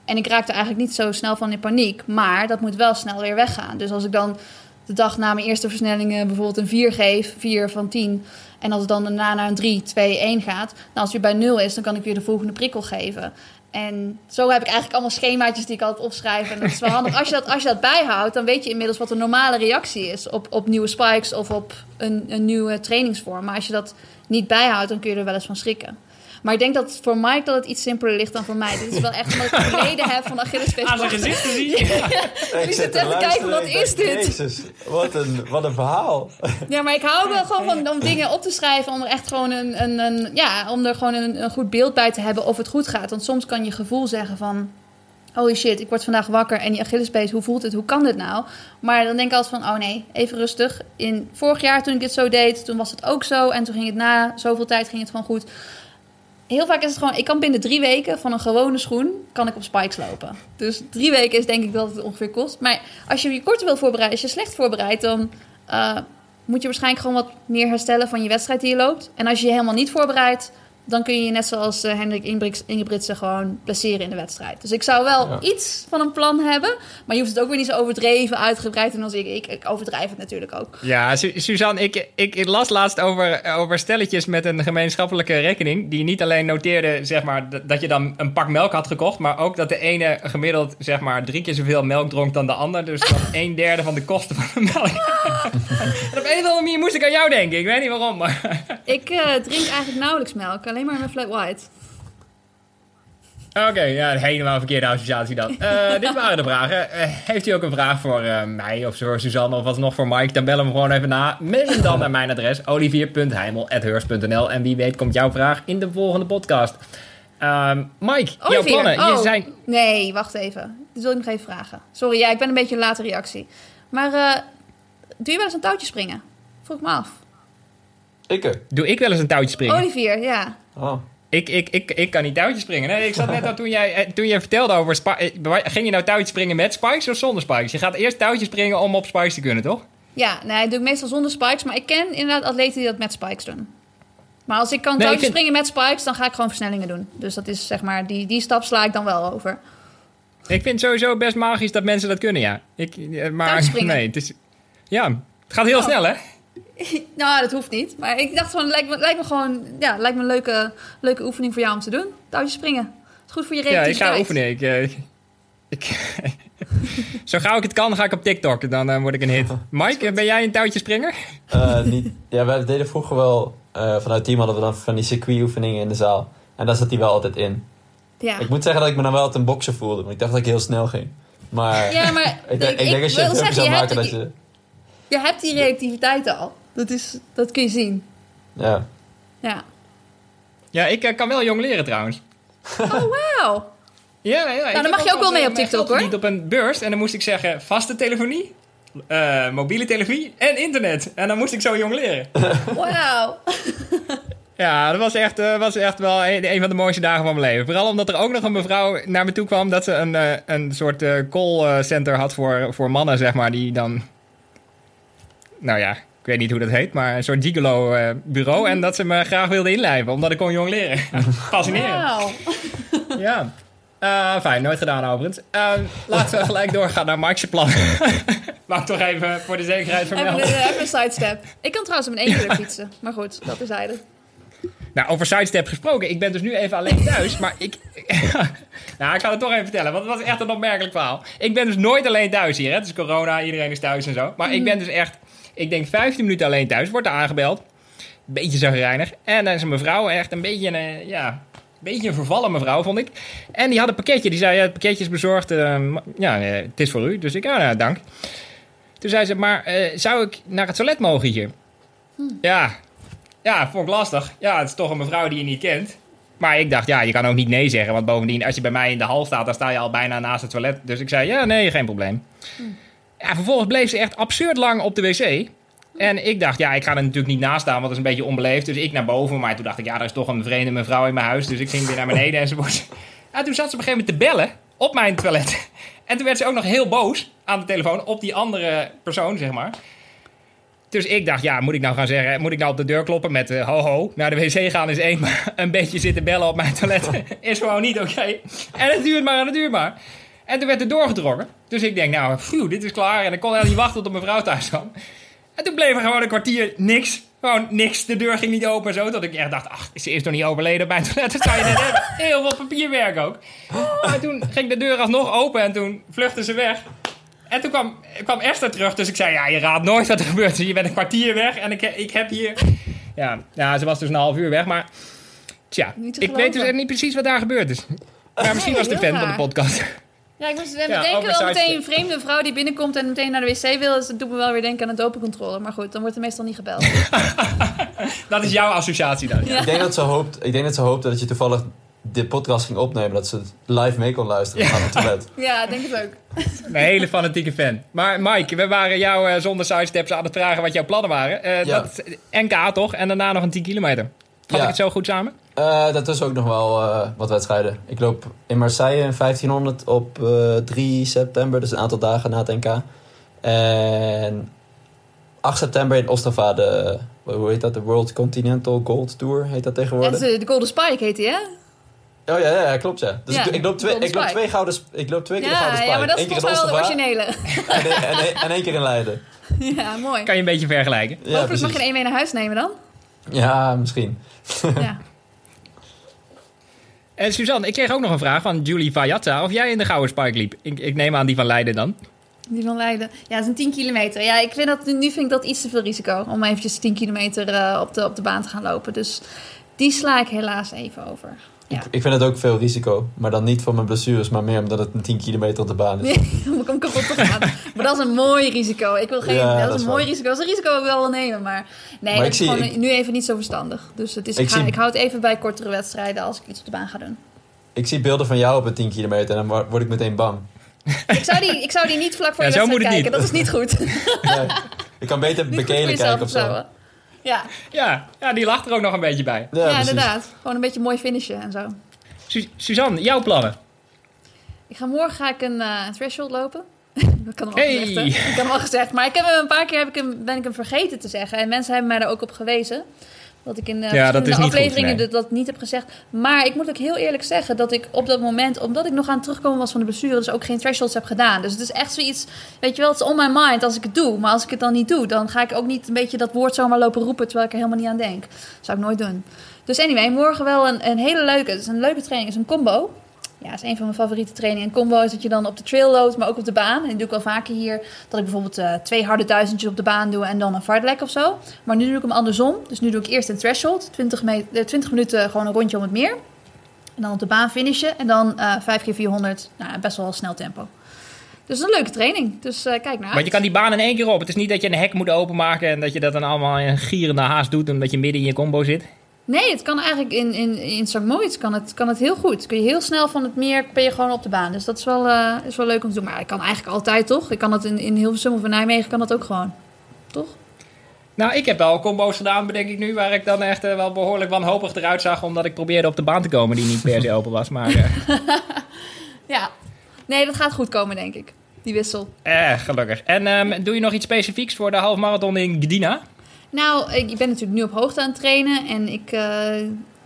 En ik raakte eigenlijk niet zo snel van in paniek. Maar dat moet wel snel weer weggaan. Dus als ik dan de dag na mijn eerste versnellingen bijvoorbeeld een 4 geef, 4 van 10. En als het dan daarna naar een 3, 2, 1 gaat. Nou, als weer bij 0 is, dan kan ik weer de volgende prikkel geven. En zo heb ik eigenlijk allemaal schemaatjes die ik altijd opschrijf. En dat is wel handig. Als je dat, als je dat bijhoudt, dan weet je inmiddels wat de normale reactie is op, op nieuwe spikes of op een, een nieuwe trainingsvorm. Maar als je dat niet bijhoudt, dan kun je er wel eens van schrikken. Maar ik denk dat voor Mike dat het iets simpeler ligt dan voor mij. Dit is wel echt omdat ik geleden heb van Achillespees. Aan zijn gezicht te zien. Ik zit te even te kijken, wat is dit? Jezus, wat een, wat een verhaal. Ja, maar ik hou wel gewoon van om dingen op te schrijven. Om er echt gewoon een, een, een ja, om er gewoon een, een goed beeld bij te hebben of het goed gaat. Want soms kan je gevoel zeggen van. Holy shit, ik word vandaag wakker en die Achillespees, hoe voelt het? Hoe kan dit nou? Maar dan denk ik altijd van, oh nee, even rustig. In vorig jaar toen ik dit zo deed, toen was het ook zo. En toen ging het na zoveel tijd ging het gewoon goed. Heel vaak is het gewoon, ik kan binnen drie weken van een gewone schoen, kan ik op spikes lopen. Dus drie weken is denk ik dat het ongeveer kost. Maar als je je korter wil voorbereiden, als je slecht voorbereidt, dan eh, moet je waarschijnlijk gewoon wat meer herstellen van je wedstrijd die je loopt. En als je je helemaal niet voorbereidt, dan kun je je net zoals eh, Hendrik Ingebrigtsen gewoon placeren in de wedstrijd. Dus ik zou wel Ja. iets van een plan hebben, maar je hoeft het ook weer niet zo overdreven uitgebreid doen als ik. Ik, ik overdrijf het natuurlijk ook. Ja, Su- Suzanne, ik, ik, ik las laatst over, over stelletjes met een gemeenschappelijke rekening. Die niet alleen noteerde zeg maar, dat- dat je dan een pak melk had gekocht. Maar ook dat de ene gemiddeld zeg maar, drie keer zoveel melk dronk dan de ander. Dus dan een derde van de kosten van de melk. en op een of andere manier moest ik aan jou denken. Ik weet niet waarom. Maar... Ik eh, drink eigenlijk nauwelijks melk, alleen maar mijn flat white. Oké, ja, helemaal verkeerde associatie dan. Eh, dit waren de vragen. Eh, heeft u ook een vraag voor eh, mij of voor Suzanne of wat nog voor Mike? Dan bellen we hem gewoon even na. Mail hem dan naar mijn adres olivier.heimel.heurs.nl En wie weet komt jouw vraag in de volgende podcast. Ehm, Mike, jouw Olivier, plannen. Je oh, zijn... Nee, wacht even. Dat wil ik nog even vragen. Sorry, ja, ik ben een beetje een late reactie. Maar eh, doe je wel eens een touwtje springen? Vroeg me af. Ik. Doe ik wel eens een touwtje springen? Olivier, ja. Oh. Ik, ik, ik, ik kan niet touwtjes springen. Nee, ik zat net al toen jij, eh, toen jij vertelde over... eh, Ging je nou touwtjes springen met spikes of zonder spikes? Je gaat eerst touwtjes springen om op spikes te kunnen, toch? Ja, nee, dat doe ik meestal zonder spikes. Maar ik ken inderdaad atleten die dat met spikes doen. Maar als ik kan Nee, touwtjes vind- springen met spikes, dan ga ik gewoon versnellingen doen. Dus dat is zeg maar, die, die stap sla ik dan wel over. Ik vind het sowieso best magisch dat mensen dat kunnen, ja. Ik, eh, maar nee, het is... Ja, het gaat heel Oh. snel, hè? Nou, dat hoeft niet. Maar ik dacht gewoon, lijkt me, lijkt me gewoon, ja, lijkt me een leuke, leuke oefening voor jou om te doen. Touwtjes springen. Het is goed voor je Ja, ik reactiviteit. ga oefenen. Ik, eh, ik, zo gauw ik het kan, ga ik op TikTok. Dan eh, word ik een hit. Mike, ben jij een touwtjespringer? Eh, niet, ja, wij deden vroeger wel... eh, vanuit team hadden we dan van die circuitoefeningen in de zaal. En daar zat hij wel altijd in. Ja. Ik moet zeggen dat ik me dan wel altijd een bokser voelde. Want ik dacht dat ik heel snel ging. Maar ja, maar ik, denk- ik denk als je wil het zou maken dat je... je hebt die reactiviteit al. Dat, is, dat kun je zien. Ja. Ja. Ja, ik eh, kan wel jong leren trouwens. Oh, wauw. Ja, ja, ja. dan mag je ook wel mee op TikTok, hoor. Niet op een beurs en dan moest ik zeggen vaste telefonie, eh, mobiele telefonie en internet. En dan moest ik zo jong leren. Wauw. Ja, dat was echt, eh, was echt wel een, een van de mooiste dagen van mijn leven. Vooral omdat er ook nog een mevrouw naar me toe kwam dat ze een, eh, een soort eh, call center had voor, voor mannen, zeg maar, die dan. Nou ja, ik weet niet hoe dat heet, maar een soort gigolo eh, bureau. En dat ze me graag wilde inlijven, omdat ik kon jong leren. Fascinerend. Ja. Eh, fijn, nooit gedaan overigens. Eh, laten we gelijk doorgaan naar Mike's plan. Ik toch even voor de zekerheid Even vermelden. even een sidestep. Ik kan trouwens met één keer fietsen. Maar goed, dat is zijde. Nou, over sidestep gesproken. Ik ben dus nu even alleen thuis, maar ik... nou, ik ga het toch even vertellen, want het was echt een opmerkelijk verhaal. Ik ben dus nooit alleen thuis hier, hè. Het is corona, iedereen is thuis en zo. Maar ik ben dus echt, ik denk 15 minuten alleen thuis. Wordt er aangebeld. Beetje zagrijnig. En dan is een mevrouw echt een beetje een, eh, ja... Beetje een vervallen mevrouw, vond ik. En die had een pakketje. Die zei, ja, het pakketje is bezorgd. eh, ja, eh, het is voor u. Dus ik, ja, nou, dank. Toen zei ze, maar zou ik naar het toilet mogen hier? Ja, ja, vond ik lastig. Ja, het is toch een mevrouw die je niet kent. Maar ik dacht, ja, je kan ook niet nee zeggen. Want bovendien, als je bij mij in de hal staat, dan sta je al bijna naast het toilet. Dus ik zei, ja, nee, geen probleem. Ja, vervolgens bleef ze echt absurd lang op de wc. En ik dacht, ja, ik ga er natuurlijk niet naast staan, want dat is een beetje onbeleefd. Dus ik naar boven. Maar toen dacht ik, ja, er is toch een vreemde mevrouw in mijn huis. Dus ik ging weer naar beneden enzovoort. Ja, toen zat ze op een gegeven moment te bellen op mijn toilet. En toen werd ze ook nog heel boos aan de telefoon op die andere persoon, zeg maar. Dus ik dacht, ja, moet ik nou gaan zeggen, moet ik nou op de deur kloppen met eh, ho ho, naar de wc gaan is één, maar een beetje zitten bellen op mijn toilet is gewoon niet oké. En het duurt maar en het duurt maar. En toen werd er doorgetrokken. Dus ik denk, nou, phew, dit is klaar. En ik kon helemaal niet wachten tot mijn vrouw thuis kwam. En toen bleef er gewoon een kwartier niks. Gewoon niks. De deur ging niet open en zo. Dat ik echt dacht, ach, ze is nog niet overleden op mijn toilet. Dat zou je net hebben. Heel veel papierwerk ook. Maar toen ging de deur alsnog open en toen vluchtte ze weg. En toen kwam, kwam Esther terug, dus ik zei, ja, je raadt nooit wat er gebeurt. Je bent een kwartier weg en ik, ik heb hier... Ja, ja, ze was dus een half uur weg, maar... Tja, ik weet dus niet precies wat daar gebeurd is. Maar misschien was de fan van de podcast. Ja, ik moest Ja, denken wel meteen een vreemde vrouw die binnenkomt en meteen naar de wc wil. Dus dat doet me wel weer denken aan een dopencontrole. Maar goed, dan wordt er meestal niet gebeld. Dat is jouw associatie dan. Ja. Ik denk dat ze hoopt, ik denk dat ze hoopte dat je toevallig de podcast ging opnemen. Dat ze live mee kon luisteren aan het toilet. Ja, ik denk het ook. Een hele fanatieke fan. Maar Mike, we waren jou eh, zonder sidesteps aan het vragen wat jouw plannen waren. Eh, Ja. dat, is NK toch? En daarna nog een 10 kilometer. Vat Ja. ik het zo goed samen? Eh daartussen ook nog wel eh, wat wedstrijden. Ik loop in Marseille een 1500 op eh 3 september, dus een aantal dagen na het NK. En 8 september in Ostrava de, hoe heet dat, de World Continental Gold Tour heet dat tegenwoordig. de, de Golden Spike heet die, hè? Oh ja, ja, ja, klopt ja. Dus Ja, ik, ik loop twee, ik loop twee gouden, ik loop twee keer de gouden spike. ja, maar dat is Eén in mij wel de originele. en, en, en, en één keer in Leiden. Ja, mooi. Kan je een beetje vergelijken. Ja, Hopelijk mag je er één mee naar huis nemen dan. Ja, misschien. Ja. En Suzanne, ik kreeg ook nog een vraag van Julie Vajatta. Of jij in de Gouden Spike liep. Ik, ik neem aan die van Leiden dan. Die van Leiden. Ja, dat is een 10 kilometer. Ja, ik vind dat, nu vind ik dat iets te veel risico. Om eventjes 10 kilometer eh, op, de, op de baan te gaan lopen. Dus die sla ik helaas even over. Ja. Ik, ik vind het ook veel risico. Maar dan niet voor mijn blessures, maar meer omdat het een 10 kilometer op de baan is. Nee, om ik hem kapot te gaan. Maar dat is een mooi risico. Ik wil geen. Ja, dat, dat is een mooi waar. risico. Dat is een risico dat ik wel wil nemen. Maar nee, Maar dat ik is zie- gewoon ik- nu even niet zo verstandig. Dus het is, Ik ik, ga, zie- ik hou het even bij kortere wedstrijden als ik iets op de baan ga doen. Ik zie beelden van jou op een 10 kilometer en dan word ik meteen bang. Ik zou die, ik zou die niet vlak voor Ja, je zo wedstrijd kijken. niet. Dat is niet goed. Nee, ik kan beter bekelen jezelf kijken of zo. Ja, Ja, ja, die lacht er ook nog een beetje bij. Ja, inderdaad. Gewoon een beetje mooi finishen en zo. Su- Suzanne, jouw plannen? Ik ga morgen ga ik een eh, threshold lopen. dat kan hem al Hey. gezegd? Ik heb hem al gezegd. Maar ik heb hem een paar keer heb ik hem, ben ik hem vergeten te zeggen. En mensen hebben mij daar ook op gewezen. Dat ik in eh, Ja, dat verschillende is niet goed, afleveringen nee. dat, dat niet heb gezegd. Maar ik moet ook heel eerlijk zeggen dat ik op dat moment, omdat ik nog aan het terugkomen was van de blessure, dus ook geen thresholds heb gedaan. Dus het is echt zoiets, weet je wel, het is on my mind als ik het doe. Maar als ik het dan niet doe, dan ga ik ook niet een beetje dat woord zomaar lopen roepen terwijl ik er helemaal niet aan denk. Dat zou ik nooit doen. Dus anyway, morgen wel een, een hele leuke, het is een leuke training, het is een combo. Ja, is een van mijn favoriete trainingen. En combo is dat je dan op de trail loopt, maar ook op de baan. En dat doe ik wel vaker hier. Dat ik bijvoorbeeld eh, twee harde duizendjes op de baan doe en dan een fartlek of zo. Maar nu doe ik hem andersom. Dus nu doe ik eerst een threshold. 20, me- eh, 20 minuten gewoon een rondje om het meer. En dan op de baan finishen. En dan eh 5 keer 400. Nou, best wel snel tempo. Dus een leuke training. Dus eh, kijk naar Want je kan die baan in één keer op. Het is niet dat je een hek moet openmaken en dat je dat dan allemaal in een gierende haast doet omdat je midden in je combo zit. Nee, het kan eigenlijk in, in, in St. Moritz kan het, kan het heel goed. Kun je heel snel van het meer, ben je gewoon op de baan. Dus dat is wel, eh, is wel leuk om te doen. Maar ik kan eigenlijk altijd, toch? Ik kan het in, in Hilversum of in Nijmegen, kan dat ook gewoon. Toch? Nou, ik heb wel combo's gedaan, bedenk ik nu, waar ik dan echt eh, wel behoorlijk wanhopig eruit zag, omdat ik probeerde op de baan te komen die niet per se open was. Maar eh, Ja. Nee, dat gaat goed komen, denk ik. Die wissel. eh, gelukkig. En ehm, doe je nog iets specifieks voor de halfmarathon in Gdina? Nou, ik ben natuurlijk nu op hoogte aan het trainen. En ik eh,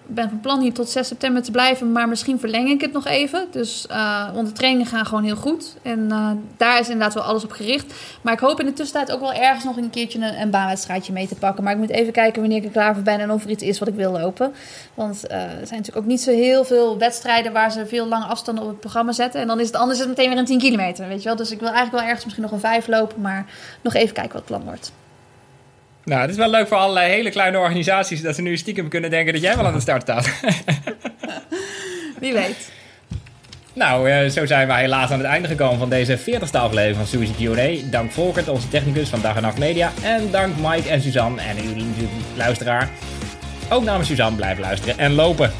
ben van plan hier tot 6 september te blijven. Maar misschien verleng ik het nog even. Dus, eh, want de trainingen gaan gewoon heel goed. En eh, daar is inderdaad wel alles op gericht. Maar ik hoop in de tussentijd ook wel ergens nog een keertje een, een baanwedstrijdje mee te pakken. Maar ik moet even kijken wanneer ik er klaar voor ben en of er iets is wat ik wil lopen. Want er zijn natuurlijk ook niet zo heel veel wedstrijden waar ze veel lange afstanden op het programma zetten. En dan is het anders is het meteen weer een 10 kilometer, weet je wel. Dus ik wil eigenlijk wel ergens misschien nog een 5 lopen. Maar nog even kijken wat het plan wordt. Nou, het is wel leuk voor allerlei hele kleine organisaties dat ze nu stiekem kunnen denken dat jij wel aan de start staat. Wie weet. Nou, eh, zo zijn we helaas aan het einde gekomen van deze 40ste aflevering van Suzy Q&A. Dank Volkert, onze technicus van Dag en Nacht Media. En dank Mike en Suzanne en jullie natuurlijk luisteraar. Ook namens Suzanne blijven luisteren en lopen.